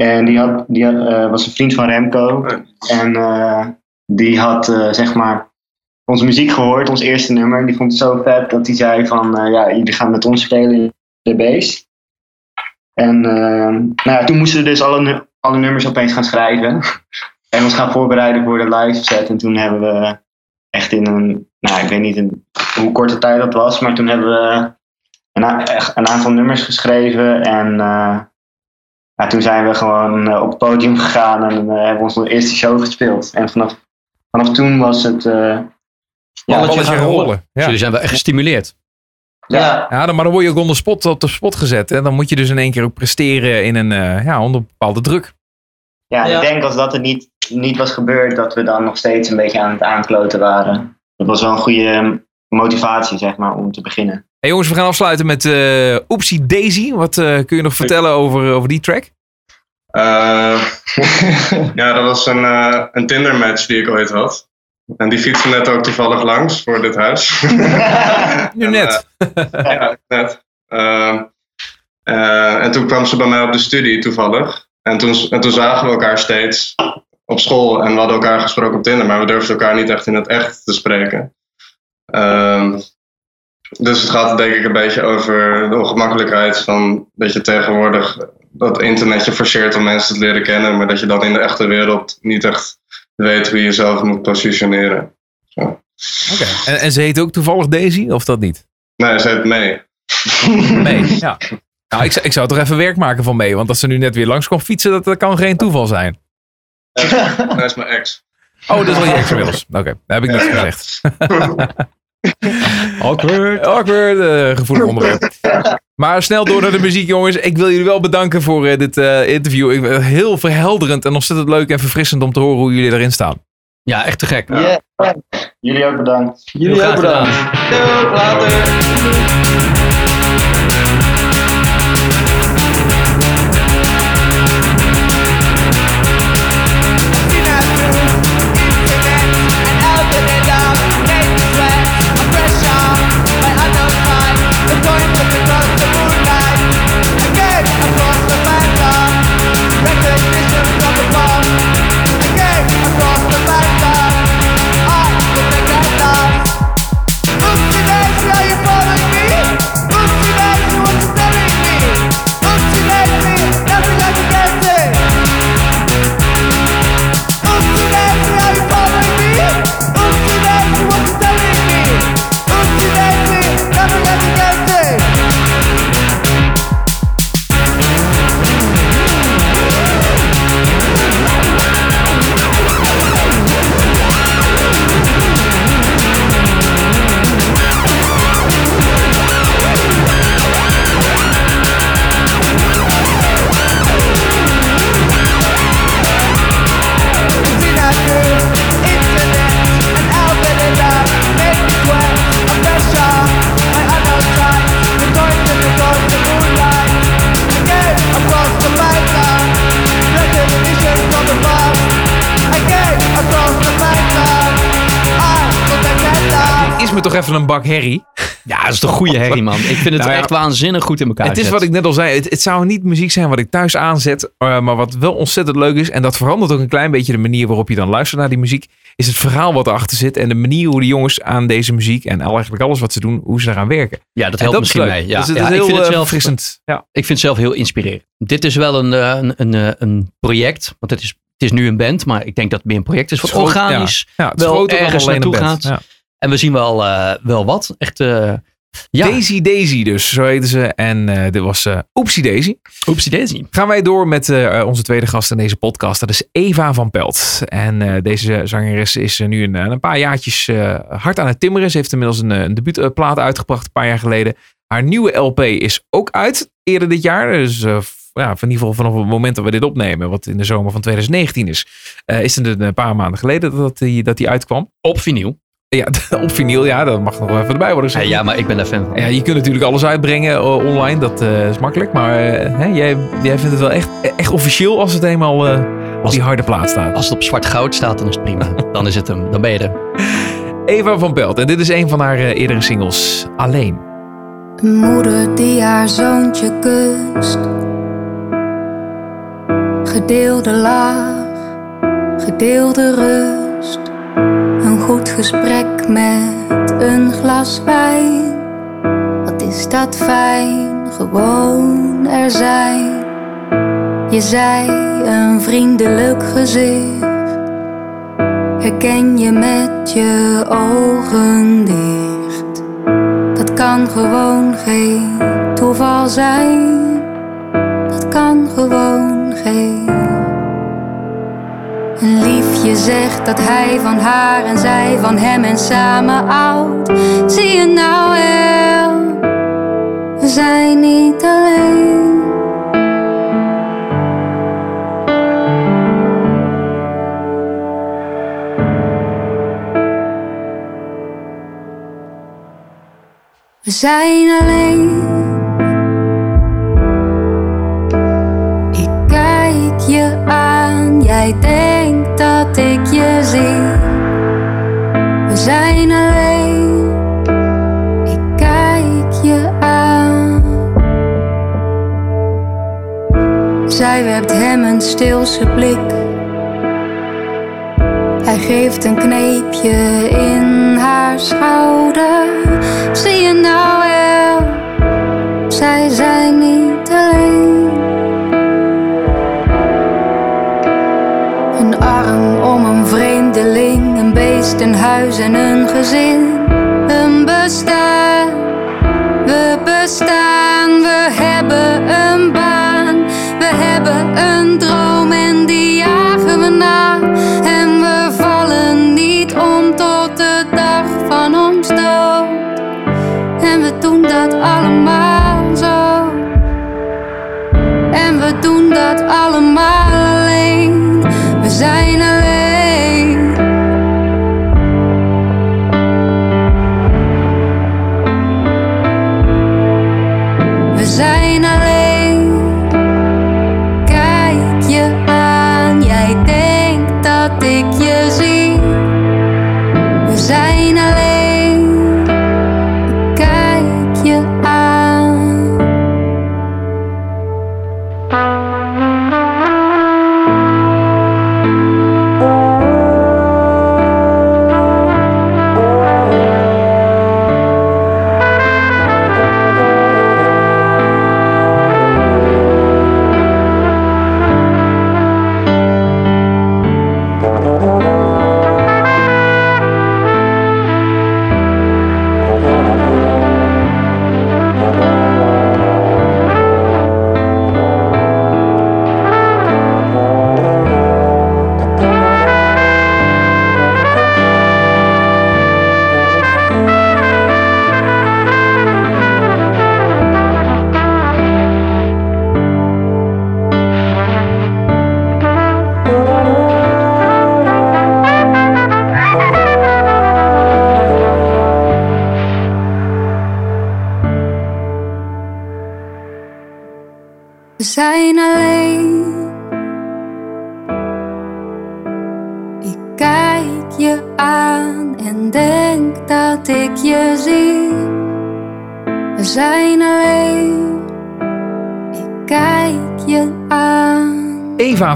En die, had, die had, eh, was een vriend van Remco. En eh, die had eh, zeg maar onze muziek gehoord, ons eerste nummer. En die vond het zo vet dat hij zei van ja, jullie gaan met ons spelen in de bass. En nou ja, toen moesten we dus alle, alle nummers opeens gaan schrijven. en ons gaan voorbereiden voor de live set. En toen hebben we echt in een, nou ik weet niet in hoe korte tijd dat was, maar toen hebben we een, een aantal nummers geschreven. En ja, toen zijn we gewoon eh, op het podium gegaan en eh, hebben we onze eerste show gespeeld. En vanaf, vanaf toen was het. eh, ja, Balletje gaan rollen. rollen. Ja. Jullie zijn wel echt gestimuleerd. Ja, Ja, dan, maar dan word je ook onder spot, op de spot gezet. En dan moet je dus in één keer ook presteren in een, eh, ja, onder bepaalde druk. ja, Ja. ik denk als dat er niet, niet was gebeurd, dat we dan nog steeds een beetje aan het aankloten waren. Dat was wel een goede motivatie, zeg maar, om te beginnen. Hey jongens, we gaan afsluiten met eh Oopsie Daisy. Wat eh, kun je nog vertellen over, over die track? Eh, ja, dat was een, eh, een Tinder match die ik ooit had. En die fietste net ook toevallig langs voor dit huis. Nu En, net. ja, net. Ehm, eh, en toen kwam ze bij mij op de studie toevallig. En toen, en toen zagen we elkaar steeds op school. En we hadden elkaar gesproken op Tinder, maar we durfden elkaar niet echt in het echt te spreken. Ehm, dus het gaat denk ik een beetje over de ongemakkelijkheid van dat je tegenwoordig dat internet je forceert om mensen te leren kennen, maar dat je dan in de echte wereld niet echt weet hoe je jezelf moet positioneren. Oké. En, en ze heet ook toevallig Daisy, of dat niet? Nee, ze heet mee. Nee. ja. Nou, ik, zou- ik zou toch even werk maken van mee. Want als ze nu net weer langs kwam fietsen, dat, dat kan geen toeval zijn. Dat is mijn ex. Oh, dat is wel je ex inmiddels. Oké, dat heb ik niet gezegd. Awkward. Awkward, eh, gevoelig onderwerp. Maar snel door naar de muziek, jongens. Ik wil jullie wel bedanken voor eh, dit eh, interview. Ik, ben heel verhelderend en ontzettend leuk en verfrissend om te horen hoe jullie erin staan. Ja, echt te gek. Yeah. Jullie ook bedankt. jullie ook bedankt. Yo, later. Even een bak herrie. Ja, dat is toch goede herrie, man. Ik vind het Nou ja, echt waanzinnig goed in elkaar Het is wat ik net al zei. Het, het zou niet muziek zijn wat ik thuis aanzet. eh, maar wat wel ontzettend leuk is. En dat verandert ook een klein beetje de manier waarop je dan luistert naar die muziek. Is het verhaal wat erachter zit. En de manier hoe de jongens aan deze muziek. En eigenlijk alles wat ze doen. Hoe ze eraan werken. Ja, dat helpt is misschien mee. Ja, Dus het ja, is ik heel vind het eh, zelf verfrissend. Ja. Ik vind het zelf heel inspirerend. Dit is wel een, eh, een, een, een project. Want het is, het is nu een band. Maar ik denk dat het meer een project is. Wat organisch Ja, wel ergens naartoe gaat. En we zien wel, eh, wel wat. Echt, eh ja. Daisy Daisy dus. Zo heten ze. En eh, dit was Oepsie Daisy. Oepsie daisy. Gaan wij door met onze tweede gast in deze podcast. Dat is Eva van Pelt. En deze zangeres is nu een, een paar jaartjes hard aan het timmeren. Ze heeft inmiddels een, een debuutplaat uitgebracht een paar jaar geleden. Haar nieuwe LP is ook uit eerder dit jaar. Dus eh, ja, in ieder geval vanaf het moment dat we dit opnemen, wat in de zomer van 2019 is, is het een paar maanden geleden dat die, dat die uitkwam. Op vinyl. Ja, op vinyl, ja, dat mag nog wel even erbij worden Ja, gezegd. ja, maar ik ben daar fan van. Ja, je kunt natuurlijk alles uitbrengen eh, online, dat eh, is makkelijk. Maar eh, hè, jij, jij vindt het wel echt, echt officieel als het eenmaal eh, op Als- die harde plaat staat. Als het op zwart goud staat, dan is het prima. Dan is het hem. Dan ben je er. Eva van Pelt, en dit is een van haar eh, eerdere singles, Alleen. Een moeder die haar zoontje kust. Gedeelde laag, gedeelde rust. Een goed gesprek met een glas wijn. Wat is dat fijn, gewoon er zijn. Je zei een vriendelijk gezicht. Herken je met je ogen dicht. Dat kan gewoon geen toeval zijn. Dat kan gewoon geen. Liefje zegt dat hij van haar en zij van hem en samen oud. Zie je nou wel, we zijn niet alleen. We zijn alleen. Jij denkt dat ik je zie. We zijn alleen. Ik kijk je aan. Zij werpt hem een stilse blik. Hij geeft een kneepje in haar schouder. Zie je nou wel, zij zijn een huis en een gezin.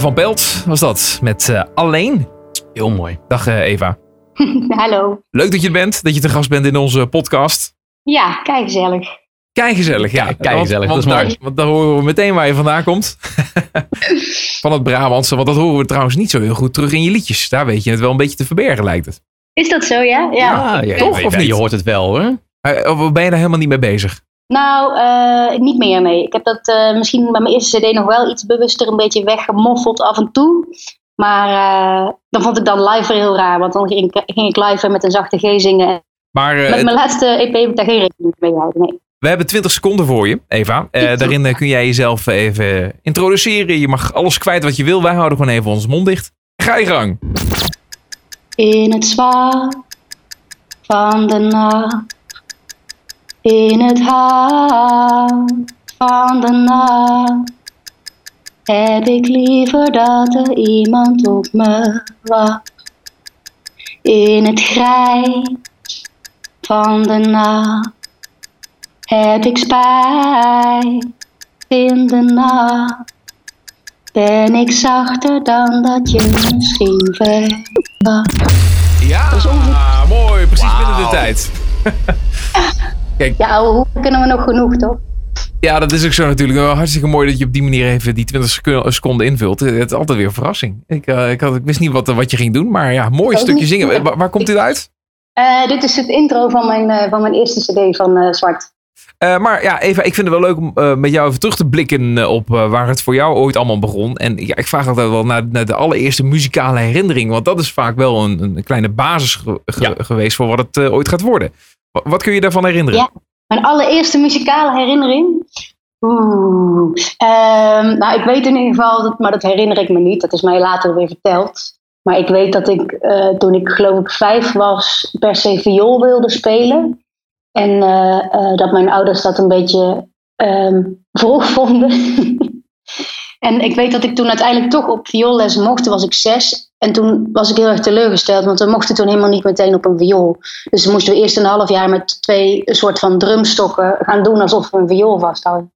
Van Pelt was dat, met eh, Alleen. Heel mooi. Dag eh, Eva. Hallo. Leuk dat je er bent, dat je te gast bent in onze podcast. Ja, kijk gezellig. Kei gezellig, ja. Kei- kei gezellig, Want, dat is mooi. daar, want daar horen we meteen waar je vandaan komt. Van het Brabantse, want dat horen we trouwens niet zo heel goed terug in je liedjes. Daar weet je het wel een beetje te verbergen, lijkt het. Is dat zo, ja? Ja. Ah, ja, Toch, of niet? Je hoort het wel hoor. Eh, Of ben je daar helemaal niet mee bezig? Nou, eh, niet meer, nee. Ik heb dat eh, misschien bij mijn eerste cd nog wel iets bewuster een beetje weggemoffeld af en toe. Maar eh, dan vond ik dan live heel raar. Want dan ging ik, ging ik live met een zachte G zingen. Maar Met mijn laatste EP heb ik daar geen rekening mee gehouden, nee. We hebben 20 seconden voor je, Eva. Daarin kun jij jezelf even introduceren. Je mag alles kwijt wat je wil. Wij houden gewoon even onze mond dicht. Ga je gang. In het zwart van de nacht, in het hart van de nacht, heb ik liever dat er iemand op me wacht. In het grijs van de nacht heb ik spijt in de nacht. Ben ik zachter dan dat je misschien verwacht. Ja, mooi. Precies binnen de tijd. Ja, ouwe hoeren kunnen we nog genoeg, toch? Ja, dat is ook zo natuurlijk. Wel Hartstikke mooi dat je op die manier even die 20 secu- seconden invult. Het is altijd weer een verrassing. Ik, eh, ik, had, ik wist niet wat, wat je ging doen, maar ja, mooi stukje zingen. Waar, waar komt dit uit? Eh, dit is het intro van mijn, eh, van mijn eerste cd van eh, Zwart. Eh, maar ja, Eva, ik vind het wel leuk om eh, met jou even terug te blikken eh, op eh, waar het voor jou ooit allemaal begon. En ja, ik vraag altijd wel naar, naar de allereerste muzikale herinnering. Want dat is vaak wel een, een kleine basis ge- ge- geweest voor wat het eh, ooit gaat worden. Wa- Wat kun je daarvan herinneren? Ja. Mijn allereerste muzikale herinnering? Oeh. Ehm, nou, ik weet in ieder geval, dat, maar dat herinner ik me niet. Dat is mij later weer verteld. Maar ik weet dat ik eh, toen ik geloof ik vijf was, per se viool wilde spelen. En eh, eh, dat mijn ouders dat een beetje ehm, vroeg vonden. en ik weet dat ik toen uiteindelijk toch op vioolles mocht. Toen was ik zes. En toen was ik heel erg teleurgesteld, want we mochten toen helemaal niet meteen op een viool. Dus moesten we eerst een half jaar met twee een soort van drumstokken gaan doen alsof we een viool vasthouden.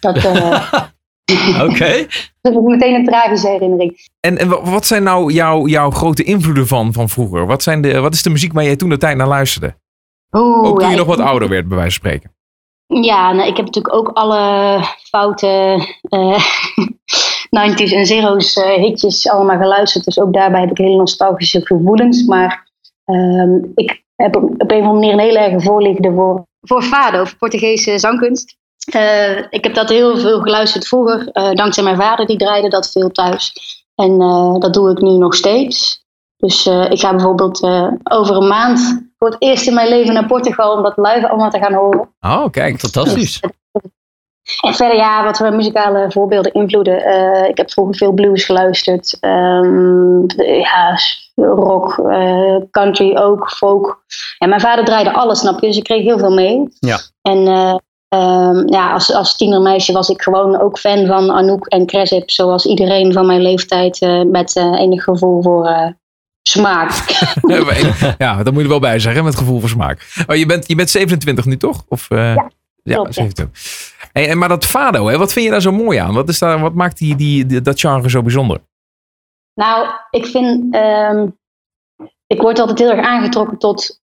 Dat, eh, Oké. dat is meteen een tragische herinnering. En, en wa- wat zijn nou jouw, jouw grote invloeden van, van vroeger? Wat, zijn de, wat is de muziek waar jij toen de tijd naar luisterde? Oeh, Ook toen ja, je nog wat ouder werd, bij wijze van spreken. Ja, nou, ik heb natuurlijk ook alle foute eh 90s en zero's eh, hitjes allemaal geluisterd. Dus ook daarbij heb ik hele nostalgische gevoelens. Maar ehm, ik heb op een of andere manier een hele erge voorliefde voor, voor fado, voor Portugese zangkunst. Eh, ik heb dat heel veel geluisterd vroeger. eh, dankzij mijn vader, die draaide dat veel thuis. En dat doe ik nu nog steeds. Dus ik ga bijvoorbeeld over een maand voor het eerst in mijn leven naar Portugal om dat live allemaal te gaan horen. Oh, kijk. Fantastisch. En verder, ja, wat voor muzikale voorbeelden, invloeden. Eh, ik heb vroeger veel blues geluisterd. Ehm, ja, rock, eh, country ook, folk. En mijn vader draaide alles, snap je? Dus ik kreeg heel veel mee. Ja. En eh, ehm, ja, als, als tienermeisje was ik gewoon ook fan van Anouk en Cresip. Zoals iedereen van mijn leeftijd met enig gevoel voor smaak. ja, dat moet je er wel bij zeggen, met gevoel voor smaak. Oh, je, bent, je bent 27 nu, toch? Of, ja, klopt, ja. 27. Hey, maar dat fado, hè, wat vind je daar zo mooi aan? Wat, is daar, wat maakt die, die, dat genre zo bijzonder? Nou, ik vind. ehm, ik word altijd heel erg aangetrokken tot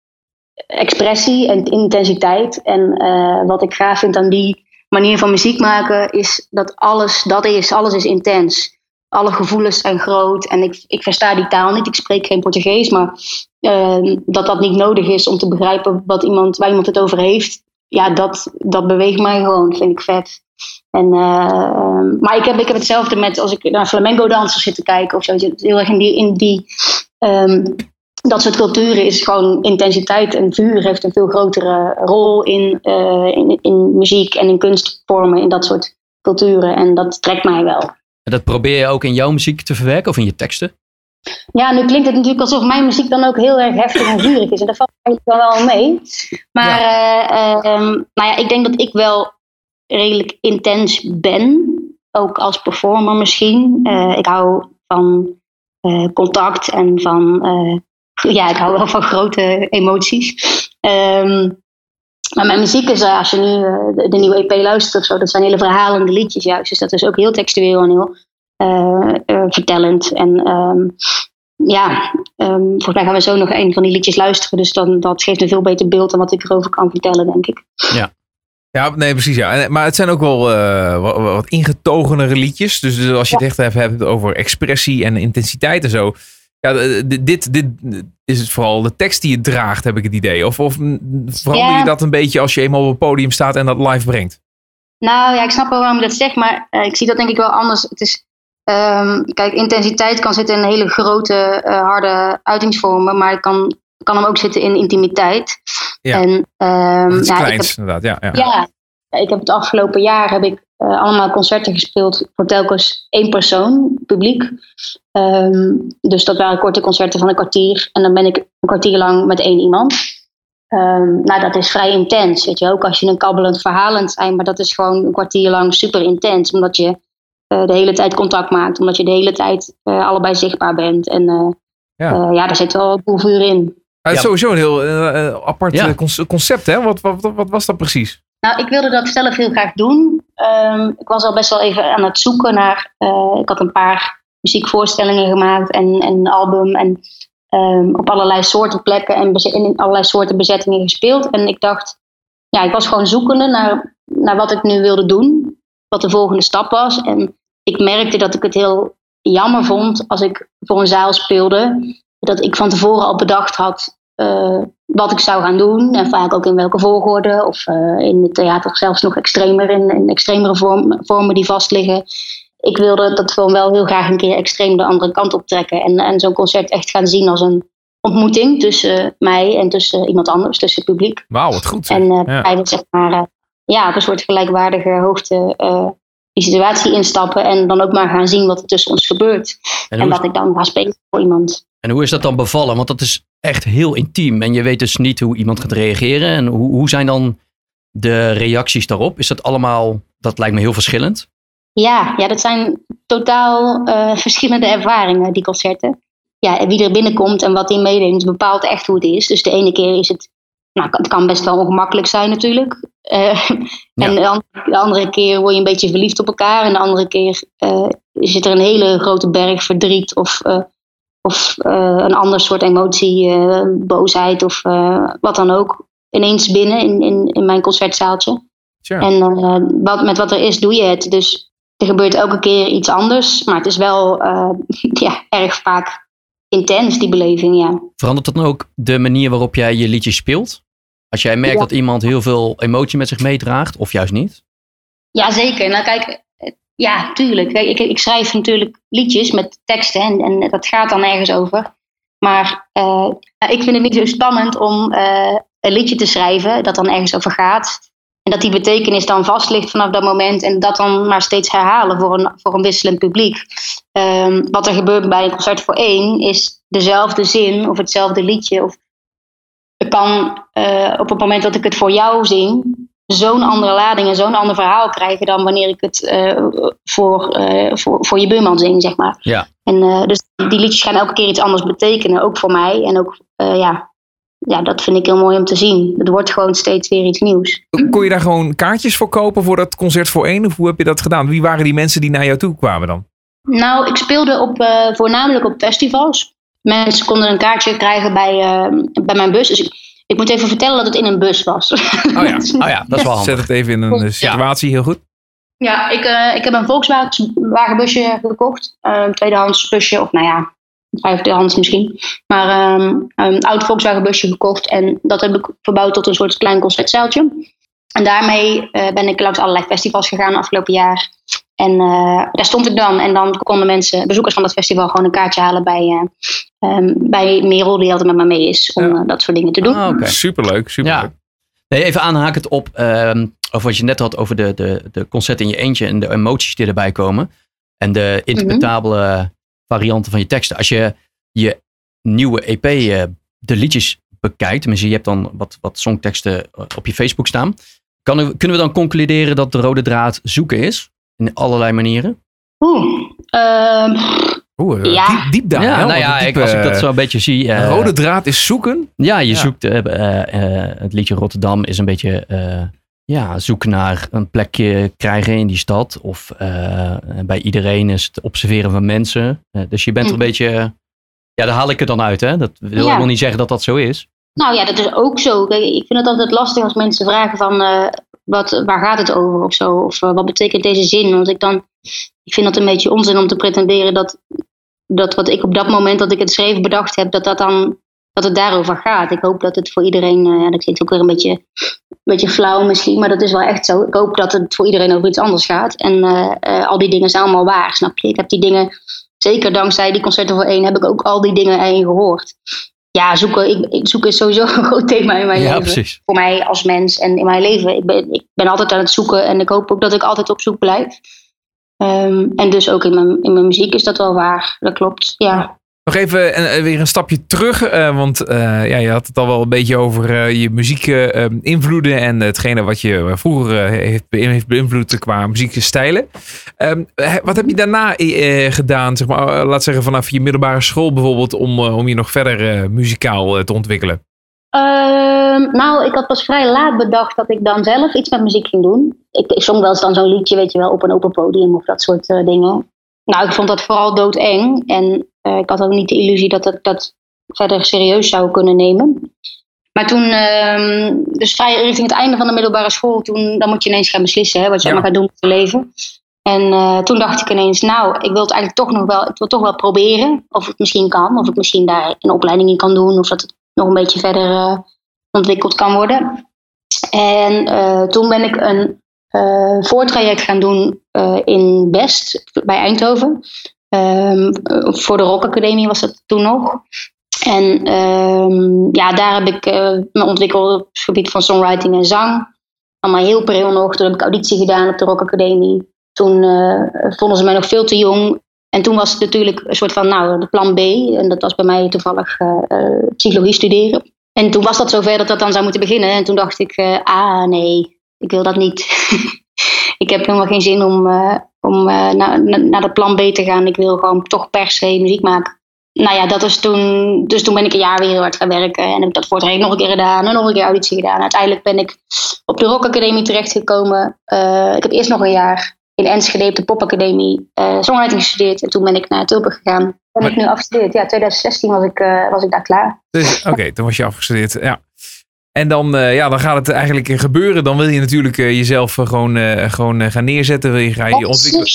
expressie en intensiteit. En eh, wat ik gaaf vind aan die manier van muziek maken, is dat alles dat is. Alles is intens. Alle gevoelens zijn groot. En ik, ik versta die taal niet. Ik spreek geen Portugees, maar ehm, dat dat niet nodig is om te begrijpen wat iemand, waar iemand het over heeft. Ja, dat, dat beweegt mij gewoon. Vind ik vet. En, eh, maar ik heb, ik heb hetzelfde met als ik naar flamenco dansers zit te kijken of zo. Heel erg in die, in die ehm, dat soort culturen is gewoon intensiteit en vuur heeft een veel grotere rol in, eh, in, in muziek en in kunstvormen in dat soort culturen. En dat trekt mij wel. En dat probeer je ook in jouw muziek te verwerken of in je teksten? Ja, nu klinkt het natuurlijk alsof mijn muziek dan ook heel erg heftig en vurig is. En dat valt eigenlijk wel wel mee. Maar eh, ehm, nou ja, ik denk dat ik wel redelijk intens ben. Ook als performer misschien. Eh, ik hou van eh, contact en van... ja, ik hou wel van grote emoties. Ehm, maar mijn muziek is, als je nu de, de nieuwe EP luistert of zo, dat zijn hele verhalende liedjes juist. Dus dat is ook heel textueel en heel vertellend. En ehm, ja, ehm, volgens mij gaan we zo nog een van die liedjes luisteren. Dus dan, dat geeft een veel beter beeld dan wat ik erover kan vertellen, denk ik. Ja, nee, precies. Ja. En- Maar het zijn ook wel eh, wat, wat ingetogenere liedjes. Dus, dus als je het echt even hebt over expressie en intensiteit en zo. Ja, eh, dit, dit, dit is het vooral de tekst die je draagt, heb ik het idee. Of, of mm, verander Ja. je dat een beetje als je eenmaal op het podium staat en dat live brengt? Nou ja, ik snap wel waarom je dat zegt, maar eh, ik zie dat denk ik wel anders. Het is, ehm, kijk, intensiteit kan zitten in hele grote, eh, harde uitingsvormen, maar het kan, kan hem ook zitten in intimiteit. Ja. En, Het is ja, ik kleins, heb- inderdaad. Ja, ja. Ja, ik heb het afgelopen jaar heb ik eh, allemaal concerten gespeeld voor telkens één persoon, publiek. Ehm, dus dat waren korte concerten van een kwartier. En dan ben ik een kwartier lang met één iemand. Nou, dat is vrij intens, weet je. Ook als je een kabbelend verhalend zijn, maar dat is gewoon een kwartier lang super intens. Omdat je de hele tijd contact maakt, omdat je de hele tijd eh, allebei zichtbaar bent. En eh, Ja. ja. ja, daar zit wel een boel vuur in. Ja. Sowieso een heel eh, eh, apart Ja. eh, concept, hè? Wat, wat, wat, wat was dat precies? Nou, ik wilde dat zelf heel graag doen. Ehm, ik was al best wel even aan het zoeken naar. eh, ik had een paar muziekvoorstellingen gemaakt en, en een album. En ehm, op allerlei soorten plekken en in allerlei soorten bezettingen gespeeld. En ik dacht, ja, ik was gewoon zoekende naar, naar wat ik nu wilde doen. Wat de volgende stap was. En ik merkte dat ik het heel jammer vond als ik voor een zaal speelde. Dat ik van tevoren al bedacht had eh, wat ik zou gaan doen. En vaak ook in welke volgorde. Of eh, in het theater zelfs nog extremer, in, in extremere vorm, vormen die vastliggen. Ik wilde dat gewoon wel heel graag een keer extreem de andere kant op trekken. En, en zo'n concert echt gaan zien als een ontmoeting tussen mij en tussen iemand anders, tussen het publiek. Wauw, wat goed. zeg. En eh Ja. bij zeg maar, eh, ja, op een soort gelijkwaardige hoogte eh, die situatie instappen. En dan ook maar gaan zien wat er tussen ons gebeurt. En wat ik dan ga spelen voor iemand. en hoe is dat dan bevallen? Want dat is echt heel intiem. En je weet dus niet hoe iemand gaat reageren. En hoe, hoe zijn dan de reacties daarop? Is dat allemaal, dat lijkt me heel verschillend. Ja, ja dat zijn totaal eh, verschillende ervaringen, die concerten. Ja, en wie er binnenkomt en wat hij meeneemt, bepaalt echt hoe het is. Dus de ene keer is het, nou, het kan best wel ongemakkelijk zijn natuurlijk. Eh, Ja. En de, an- de andere keer word je een beetje verliefd op elkaar. En de andere keer eh, zit er een hele grote berg verdriet of, eh, of een ander soort emotie, boosheid of wat dan ook. Ineens binnen in, in, in mijn concertzaaltje. En wat, met wat er is, doe je het. Dus er gebeurt elke keer iets anders. Maar het is wel ja, erg vaak intens, die beleving, ja. Verandert dat dan ook de manier waarop jij je liedjes speelt? Als jij merkt Ja. dat iemand heel veel emotie met zich meedraagt, of juist niet? Ja, zeker. Nou, kijk, eh, ja, tuurlijk. Kijk, ik, ik schrijf natuurlijk liedjes met teksten en, en dat gaat dan ergens over. Maar eh, nou, ik vind het niet zo spannend om eh, een liedje te schrijven dat dan ergens over gaat. En dat die betekenis dan vast ligt vanaf dat moment en dat dan maar steeds herhalen voor een, voor een wisselend publiek. Ehm, wat er gebeurt bij een concert voor één is dezelfde zin of hetzelfde liedje. Of het kan eh, op het moment dat ik het voor jou zing, zo'n andere lading en zo'n ander verhaal krijgen dan wanneer ik het eh, voor, eh, voor, voor je buurman zing, zeg maar. Ja. En dus die liedjes gaan elke keer iets anders betekenen, ook voor mij. En ook, ja, ja, dat vind ik heel mooi om te zien. Het wordt gewoon steeds weer iets nieuws. Kon je daar gewoon kaartjes voor kopen voor dat concert voor één? Of hoe heb je dat gedaan? Wie waren die mensen die naar jou toe kwamen dan? Nou, ik speelde op, eh, voornamelijk op festivals. Mensen konden een kaartje krijgen bij, eh, bij mijn bus. Dus ik, ik moet even vertellen dat het in een bus was. Oh ja, Oh ja, dat is wel zet handig. het even in een eh, situatie, heel goed. Ja, ik, eh, ik heb een Volkswagen busje gekocht. Eh, een tweedehands busje, of nou ja, vijfdehands misschien. Maar ehm, een oud Volkswagen busje gekocht. En dat heb ik verbouwd tot een soort klein concertzaaltje. En daarmee eh, ben ik langs allerlei festivals gegaan afgelopen jaar. En eh, daar stond ik dan. En dan konden mensen, bezoekers van dat festival, gewoon een kaartje halen bij, eh, ehm, bij Merel, die altijd met me mee is, om Ja. dat soort dingen te doen. Ah, oké. Superleuk, superleuk. Ja. Nee, even aanhakend op ehm, over wat je net had over de, de, de concerten in je eentje en de emoties die erbij komen. En de interpretabele varianten van je teksten. Als je je nieuwe EP, eh, de liedjes bekijkt, tenminste je hebt dan wat, wat songteksten eh, op je Facebook staan. Kan, kunnen we dan concluderen dat de rode draad zoeken is? In allerlei manieren? Oeh, ehm, Oeh, eh, Ja. diep, diep daar. ja, hè? nou ja, ik, als ik dat zo een beetje zie. Rode draad is zoeken. Ja, je Ja. zoekt. eh, eh, eh, het liedje Rotterdam is een beetje. Ja, zoeken naar een plekje krijgen in die stad. Of eh, bij iedereen is het observeren van mensen. Eh, dus je bent er een Mhm. beetje. ja, daar haal ik het dan uit. Hè? Dat wil Ja. helemaal niet zeggen dat dat zo is. Nou ja, dat is ook zo. Kijk, ik vind het altijd lastig als mensen vragen van eh, wat, waar gaat het over of zo. Of wat betekent deze zin? Want ik dan, ik vind dat een beetje onzin om te pretenderen dat, dat wat ik op dat moment dat ik het schreef bedacht heb, dat, dat, dan, dat het daarover gaat. Ik hoop dat het voor iedereen, eh, ja, dat klinkt ook weer een beetje, een beetje flauw misschien, maar dat is wel echt zo. Ik hoop dat het voor iedereen over iets anders gaat. En eh, eh, al die dingen zijn allemaal waar, snap je? Ik heb die dingen, zeker dankzij die concerten voor één, heb ik ook al die dingen erin gehoord. ja, zoeken, ik, ik- zoeken is sowieso een groot thema in mijn Ja, leven. precies. Voor mij als mens en in mijn leven. Ik ben, ik ben altijd aan het zoeken en ik hoop ook dat ik altijd op zoek blijf. Ehm, en dus ook in mijn, in mijn muziek is dat wel waar. Dat klopt, ja. Nog even eh, weer een stapje terug, eh, want eh, ja, je had het al wel een beetje over eh, je muziek eh, eh, invloeden en hetgene wat je vroeger heeft, heeft beïnvloed qua muziekstijlen. Ehm, he- wat heb je daarna gedaan, zeg maar, laat zeggen vanaf je middelbare school bijvoorbeeld, om, om je nog verder muzikaal te ontwikkelen? Ehm, nou, ik had pas vrij laat bedacht dat ik dan zelf iets met muziek ging doen. Ik, ik zong wel eens dan zo'n liedje, weet je wel, op een open podium of dat soort dingen. Nou, ik vond dat vooral doodeng. En eh, ik had ook niet de illusie dat ik dat verder serieus zou kunnen nemen. Maar toen, ehm, dus vrij richting het einde van de middelbare school, toen, dan moet je ineens gaan beslissen hè, wat je Ja. allemaal gaat doen met je leven. En eh, toen dacht ik ineens, nou, ik wil het eigenlijk toch nog wel, ik wil toch wel proberen of het misschien kan, of ik misschien daar een opleiding in kan doen, of dat het nog een beetje verder eh, ontwikkeld kan worden. En toen ben ik een voortraject gaan doen in Best bij Eindhoven. Ehm, eh, voor de Rock Academie was dat toen nog. En ehm, ja, daar heb ik eh, me ontwikkeld op het gebied van songwriting en zang. Allemaal heel pril nog. Toen heb ik auditie gedaan op de Rock Academie. Toen eh, vonden ze mij nog veel te jong. En toen was het natuurlijk een soort van, nou, de plan B. En dat was bij mij toevallig eh, psychologie studeren. En toen was dat zover dat dat dan zou moeten beginnen. En toen dacht ik, ah nee, ik wil dat niet. ik heb helemaal geen zin om, om eh, naar, naar naar dat plan B te gaan. Ik wil gewoon toch per se muziek maken. Nou ja, dat is toen. Dus toen ben ik een jaar weer heel hard gaan werken. En heb ik dat voortraject nog een keer gedaan. En nog een keer auditie gedaan. Uiteindelijk ben ik op de Rock Academie terechtgekomen. Eh, ik heb eerst nog een jaar in Enschede op de Pop Academie eh songwriting gestudeerd. En toen ben ik naar Tilburg gegaan. Ben ik nu afgestudeerd. Ja, 2016 was ik, was ik daar klaar. Dus, Oké, toen was je afgestudeerd. Ja. En dan, eh, ja, dan gaat het eigenlijk gebeuren. Dan wil je natuurlijk eh, jezelf eh, gewoon, eh, gewoon eh, gaan neerzetten. Wil je, ga je ontwikkelen.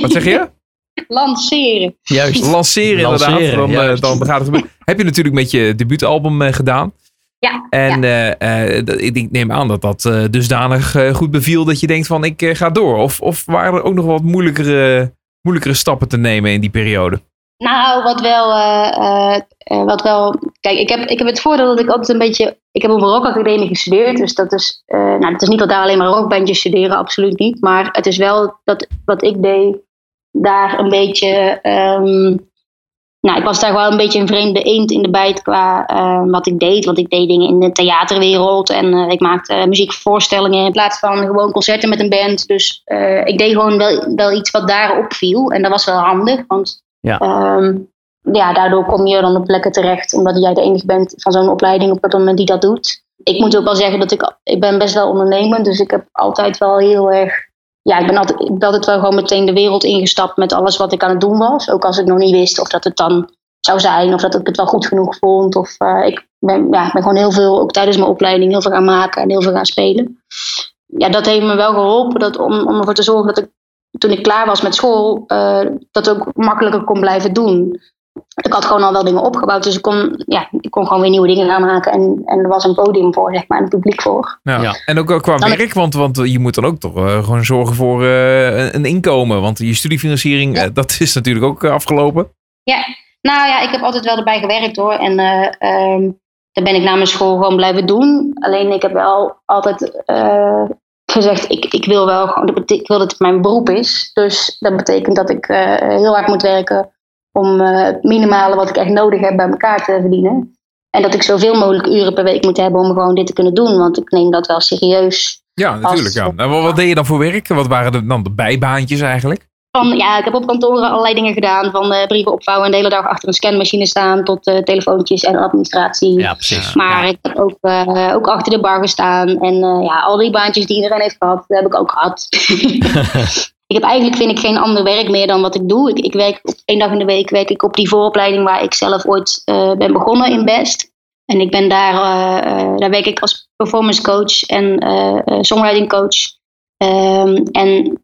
Wat zeg je? Lanceren. Juist. Lanceren, inderdaad. Dan, juist. dan gaat het gebeuren. Heb je natuurlijk met je debuutalbum eh, gedaan. Ja, En eh, eh, ik denk- neem aan dat dat eh, dusdanig eh, goed beviel dat je denkt van ik eh, ga door. Of, of waren er ook nog wat moeilijkere, moeilijkere stappen te nemen in die periode? Nou, wat wel, eh, eh, eh, wat wel. Kijk, ik heb, ik heb het voordeel dat ik altijd een beetje. Ik heb op een rockacademie gestudeerd. Dus dat is. nou, het is niet dat daar alleen maar rockbandjes studeren, absoluut niet. Maar het is wel dat wat ik deed, daar een beetje. ehm, nou, ik was daar wel een beetje een vreemde eend in de bijt qua wat ik deed. Want ik deed dingen in de theaterwereld en ik maakte muziekvoorstellingen in plaats van gewoon concerten met een band. Dus ik deed gewoon wel, wel iets wat daarop viel. En dat was wel handig, want Ja. Ehm, ja, daardoor kom je dan op plekken terecht, omdat jij de enige bent van zo'n opleiding op dat moment die dat doet. Ik moet ook wel zeggen dat ik, ik ben best wel ondernemend, dus ik heb altijd wel heel erg, ja, ik ben altijd, ik ben wel gewoon meteen de wereld ingestapt met alles wat ik aan het doen was. Ook als ik nog niet wist of dat het dan zou zijn, of dat ik het wel goed genoeg vond. Of eh, ik, ben, ja, ik ben gewoon heel veel, ook tijdens mijn opleiding, heel veel gaan maken en heel veel gaan spelen. Ja, dat heeft me wel geholpen dat, om, om ervoor te zorgen dat ik toen ik klaar was met school, eh, dat ook makkelijker kon blijven doen. Ik had gewoon al wel dingen opgebouwd, dus ik kon, ja, ik kon gewoon weer nieuwe dingen gaan maken. En, en er was een podium voor, zeg maar, en een publiek voor. Ja. Ja. En ook qua Dan- werk, want, want je moet dan ook toch eh, gewoon zorgen voor eh, een- een inkomen. Want je studiefinanciering, dat is natuurlijk ook afgelopen. Nou ja, ik heb altijd wel erbij gewerkt hoor. En eh ehm, daar ben ik na mijn school gewoon blijven doen. Alleen ik heb wel altijd eh, gezegd, ik, ik wil wel gewoon, ik wil dat het mijn beroep is. Dus dat betekent dat ik eh, heel hard moet werken om eh, het minimale wat ik echt nodig heb bij elkaar te verdienen. En dat ik zoveel mogelijk uren per week moet hebben om gewoon dit te kunnen doen. Want ik neem dat wel serieus. Ja, natuurlijk. Ja. Nou, wat, wat deed je dan voor werk? Wat waren dan de bijbaantjes eigenlijk? Van, ja, ik heb op kantoren allerlei dingen gedaan. Van eh, brieven opvouwen en de hele dag achter een scanmachine staan. Tot eh, telefoontjes en administratie. Ja, precies. Maar ik heb ook, eh, ook achter de bar gestaan. En eh, ja, al die baantjes die iedereen heeft gehad, heb ik ook gehad. ik heb eigenlijk vind ik geen ander werk meer dan wat ik doe. Ik, ik werk op één dag in de week werk ik op die vooropleiding waar ik zelf ooit eh, ben begonnen in Best. En ik ben daar, daar werk ik als performance coach en eh, eh, songwriting coach. Ehm, en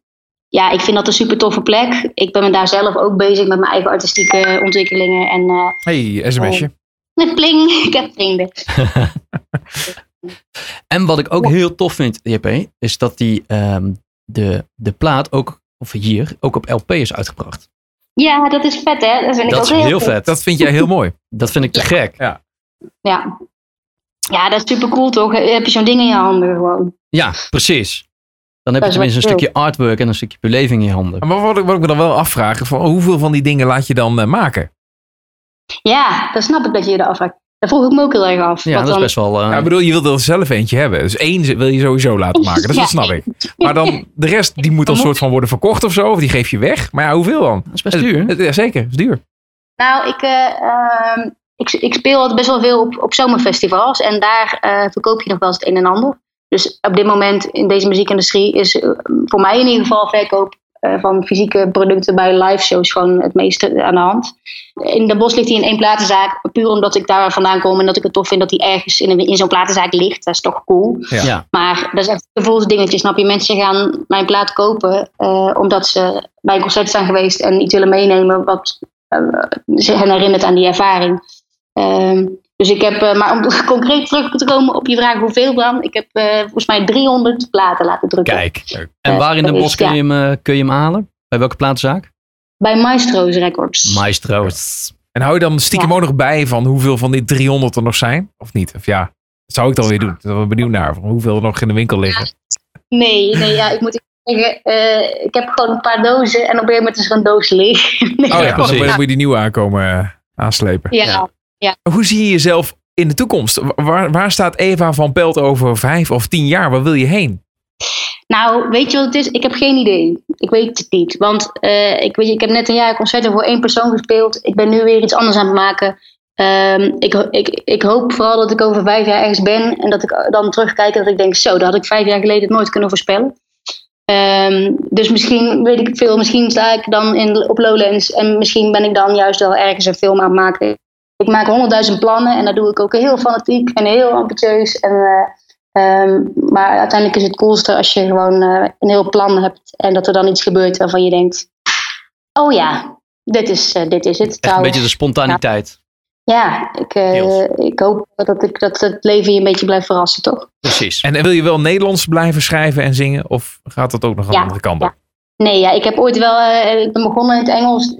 ja, ik vind dat een super toffe plek. Ik ben me daar zelf ook bezig met mijn eigen artistieke ontwikkelingen. En eh, Hey, sms'je. met pling, ik heb vrienden. En wat ik ook heel tof vind, JP, is dat die, ehm, de, de plaat ook, of hier, ook op LP is uitgebracht. Ja, dat is vet hè. Dat vind ik Dat ook is heel vet. Dat vind jij heel mooi. Dat vind ik te Ja. gek. Ja. ja. ja, dat is super cool toch? Heb je zo'n ding in je handen gewoon. Ja, precies. Dan heb je Dat tenminste een stukje artwork en een stukje beleving in je handen. Maar wat ik, wat ik me dan wel afvraag, van hoeveel van die dingen laat je dan eh, maken? Ja, dat snap ik dat je je dat afvraagt. Dat vroeg ik me ook heel erg af. Ja, dat is best wel... eh, Ja, ik bedoel, je wilt er zelf eentje hebben. Dus één wil je sowieso laten maken. Dat Ja. snap ik. Maar dan de rest, die moet dan soort van worden verkocht of zo. Of die geef je weg. Maar ja, hoeveel dan? dat is best duur. Ja, zeker. Het is duur. Nou, ik, eh, ehm, ik, ik speel altijd best wel veel op, op zomerfestivals. En daar eh, verkoop je nog wel eens het een en ander. Dus op dit moment in deze muziekindustrie is eh, voor mij in ieder geval verkoop eh, van fysieke producten bij live shows gewoon het meeste aan de hand. In de bos ligt hij in één platenzaak. Puur omdat ik daar vandaan kom en dat ik het tof vind dat hij ergens in, in zo'n platenzaak ligt. Dat is toch cool. Ja. Ja. Maar dat is echt een gevoelsdingetje, snap je? Mensen gaan mijn plaat kopen eh, omdat ze bij een concert zijn geweest en iets willen meenemen wat ze hen herinnert aan die ervaring. Ehm, dus ik heb, eh, maar om concreet terug te komen op je vraag hoeveel dan, ik heb eh, volgens mij 300 platen laten drukken. Kijk. En Eh, waar in de dat bos kun ja. je, hem, kun je hem halen? Bij welke platenzaak? Bij Maestro's Records. Maestro's. En hou je dan stiekem Ja. ook nog bij van hoeveel van die 300 er nog zijn? Of niet? Of ja, dat zou ik dan weer doen. Ik ben wel benieuwd naar. Van hoeveel er nog in de winkel liggen. Nee, nee ja, ik moet zeggen, eh, ik heb gewoon een paar dozen en op een gegeven moment is er een doos leeg. Nee, Oh ja, dan moet je die nieuwe aankomen aanslepen. ja. Ja. Hoe zie je jezelf in de toekomst? Waar, waar staat Eva van Pelt over vijf of tien jaar? Waar wil je heen? Nou, weet je wat het is? Ik heb geen idee. Ik weet het niet. Want eh, ik, weet, ik heb net een jaar concerten voor één persoon gespeeld. Ik ben nu weer iets anders aan het maken. Ehm, ik, ik, ik hoop vooral dat ik over vijf jaar ergens ben. En dat ik dan terugkijk en dat ik denk, zo, dat had ik vijf jaar geleden nooit kunnen voorspellen. Ehm, dus misschien weet ik veel. Misschien sta ik dan in, op Lowlands. En misschien ben ik dan juist wel ergens een film aan het maken. Ik maak honderdduizend plannen. En dat doe ik ook heel fanatiek en heel ambitieus. En... eh, Ehm, maar uiteindelijk is het coolste als je gewoon eh, een heel plan hebt en dat er dan iets gebeurt waarvan je denkt: Oh ja, dit is, eh, dit is het. Echt een beetje de spontaniteit. Ja, ik, eh, ik hoop dat, ik, dat het leven je een beetje blijft verrassen, toch? Precies. En wil je wel Nederlands blijven schrijven en zingen? Of gaat dat ook nog aan de Ja, andere kant ja. op? Nee, ja, ik heb ooit wel. eh, ik ben begonnen in het Engels.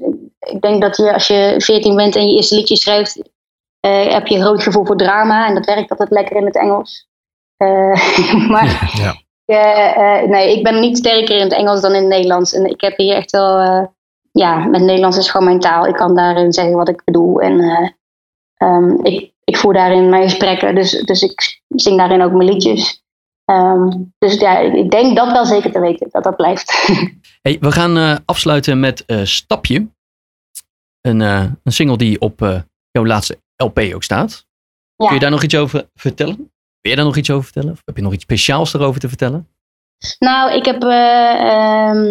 Ik denk dat je als je 14 bent en je eerste liedje schrijft, eh, heb je een groot gevoel voor drama. En dat werkt altijd lekker in het Engels. Eh, maar Ja. eh, eh, nee, ik ben niet sterker in het Engels dan in het Nederlands. En ik heb hier echt wel. eh, ja, met Nederlands is gewoon mijn taal. Ik kan daarin zeggen wat ik bedoel. En eh, ehm, ik, ik voer daarin mijn gesprekken. Dus, dus ik zing daarin ook mijn liedjes. Ehm, dus ja, ik ik denk dat wel zeker te weten dat dat blijft. Hey, we gaan eh, afsluiten met eh, Stapje. Een, eh, een single die op eh, jouw laatste LP ook staat. Ja. Kun je daar nog iets over vertellen? Wil je daar nog iets over vertellen? Of heb je nog iets speciaals erover te vertellen? Nou, ik heb. eh ehm,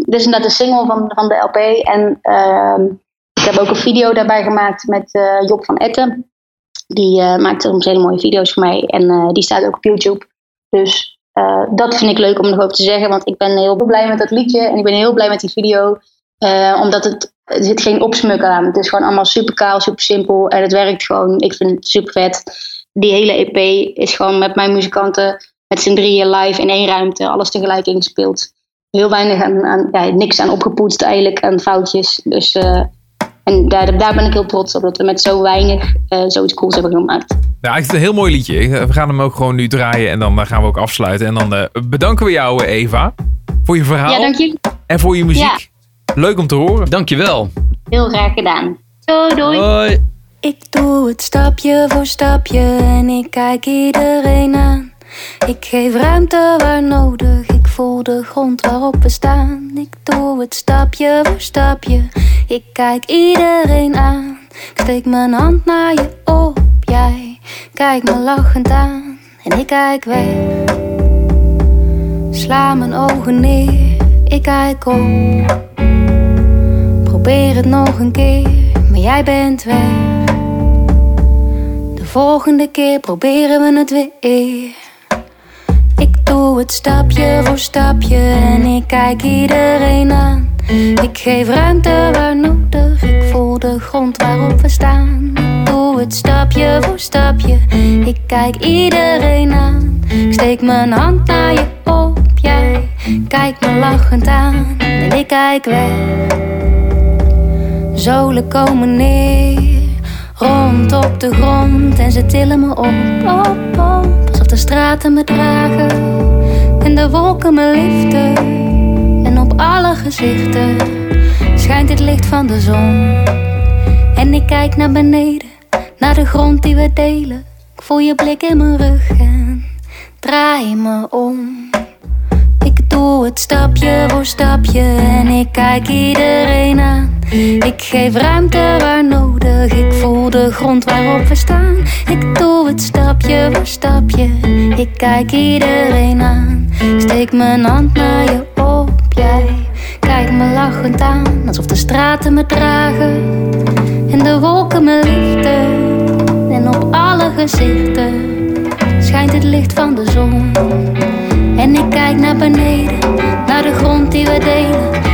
dit is inderdaad de single van, van de LP. En ehm, ik heb ook een video daarbij gemaakt met Job van Etten. Die maakt soms hele mooie video's voor mij. En die staat ook op YouTube. Dus dat vind ik leuk om nog over te zeggen. Want ik ben heel blij met dat liedje. En ik ben heel blij met die video. Eh, omdat het. Er zit geen opsmukkel aan. Het is gewoon allemaal super kaal, super simpel. En het werkt gewoon. Ik vind het super vet. Die hele EP is gewoon met mijn muzikanten met z'n drieën live in één ruimte, alles tegelijk ingespeeld. Heel weinig aan, aan ja, niks aan opgepoetst eigenlijk, aan foutjes. Dus, eh, en daar, daar ben ik heel trots op, dat we met zo weinig eh, zoiets cools hebben gemaakt. Het een heel mooi liedje. We gaan hem ook gewoon nu draaien en dan gaan we ook afsluiten. En dan bedanken we jou, Eva, voor je verhaal Ja, dank je. en voor je muziek. Leuk om te horen. Dankjewel. Heel graag gedaan. Doei, doei. Hoi. Ik doe het stapje voor stapje en ik kijk iedereen aan. Ik geef ruimte waar nodig, ik voel de grond waarop we staan. Ik doe het stapje voor stapje, ik kijk iedereen aan. Ik steek mijn hand naar je op, jij kijkt me lachend aan. En ik kijk weg, sla mijn ogen neer, ik kijk op. Probeer het nog een keer, maar jij bent weg. De volgende keer proberen we het weer. Ik doe het stapje voor stapje en ik kijk iedereen aan. Ik geef ruimte waar nodig, ik voel de grond waarop we staan. Ik doe het stapje voor stapje, ik kijk iedereen aan. Ik steek mijn hand naar je op, jij kijkt me lachend aan. En ik kijk weg, zolen komen neer, rond op de grond en ze tillen me op, op, op. Alsof de straten me dragen en de wolken me liften. En op alle gezichten schijnt het licht van de zon. En ik kijk naar beneden, naar de grond die we delen. Ik voel je blik in mijn rug en draai me om. Ik doe het stapje voor stapje en ik kijk iedereen aan. Ik geef ruimte waar nodig, ik voel de grond waarop we staan. Ik doe het stapje voor stapje, ik kijk iedereen aan. Steek mijn hand naar je op, jij kijkt me lachend aan. Alsof de straten me dragen en de wolken me liften. En op alle gezichten schijnt het licht van de zon. En ik kijk naar beneden, naar de grond die we delen.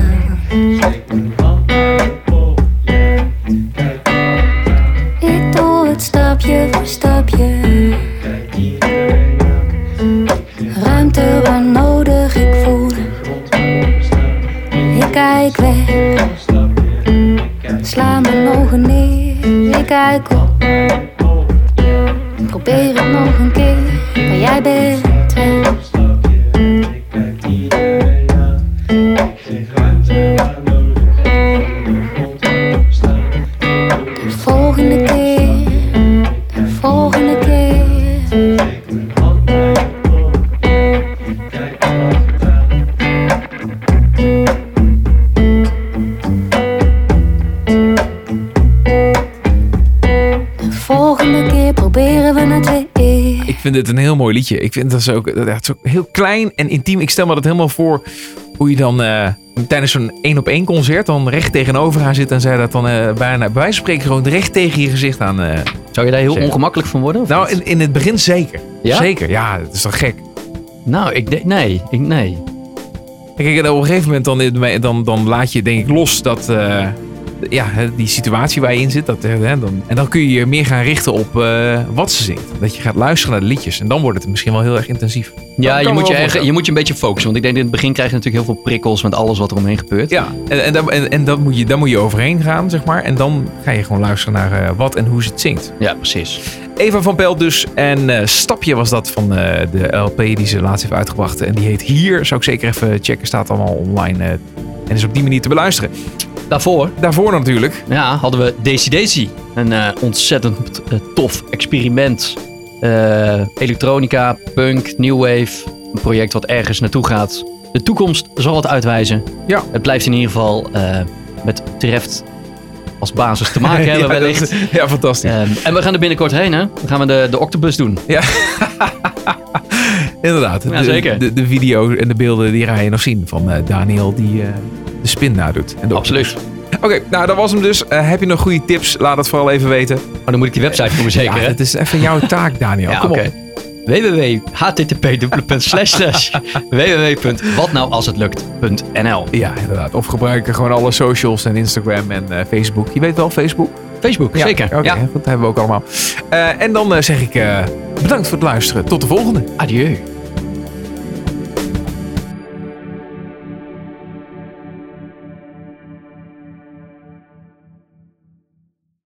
Probeer het nog een keer. Maar jij bent proberen we het weer. Ik vind dit een heel mooi liedje. Ik vind dat is ook, dat het is ook heel klein en intiem. Ik stel me dat helemaal voor hoe je dan eh, tijdens zo'n één op één concert dan recht tegenover haar zit en zij dat dan eh, bijna bij wijze van spreken gewoon recht tegen je gezicht aan. eh, Zou je daar heel ongemakkelijk van worden? nou, in, in het begin zeker. Ja? Zeker, ja, dat is toch gek. Nou, ik denk, nee, ik, nee. Kijk, op een gegeven moment dan, dan, dan laat je denk ik los dat, eh, ja, hè, die situatie waar je in zit. Dat, hè, dan, en dan kun je je meer gaan richten op eh, wat ze zingt. Dat je gaat luisteren naar de liedjes. En dan wordt het misschien wel heel erg intensief. Ja, je moet je, je moet je een beetje focussen. Want ik denk in het begin krijg je natuurlijk heel veel prikkels met alles wat er omheen gebeurt. Ja, en, en, dan- en, en dat moet je, daar moet je overheen gaan, zeg maar. En dan ga je gewoon luisteren naar eh, wat en hoe ze het zingt. Ja, precies. Eva van Pelt dus. En eh, Stapje was dat van eh, de LP die ze laatst heeft uitgebracht. En die heet Hier. Zou ik zeker even checken. Staat allemaal online. eh, en is op die manier te beluisteren. Daarvoor Daarvoor natuurlijk. ja, hadden we Daisy Daisy. Een eh, ontzettend eh, tof experiment. Eh, elektronica, punk, new wave. Een project wat ergens naartoe gaat. De toekomst zal het uitwijzen. Ja. Het blijft in ieder geval met Treft als basis te maken hebben ja, wellicht. ja, fantastisch. Ehm, en we gaan er binnenkort heen, hè? Dan gaan we de, de octobus doen. Inderdaad. Ja, de, zeker. De, de video en de beelden die ga je nog zien van Daniel die de spin nadoet. En de Absoluut. Oké, nou dat was hem dus. Eh, heb je nog goede tips? Laat het vooral even weten. Maar dan moet ik die website voor me zeker, ja, het is even jouw taak, Daniel. Ja, Kom oké. op. www.http:// www.watnoualshetlukt.nl Ja, inderdaad. Of gebruik gewoon alle socials en Instagram en eh, Facebook. Je weet wel, Facebook? Facebook, Ja, zeker. Oké, Ja. dat hebben we ook allemaal. Eh, en dan zeg ik bedankt voor het luisteren. Tot de volgende. Adieu.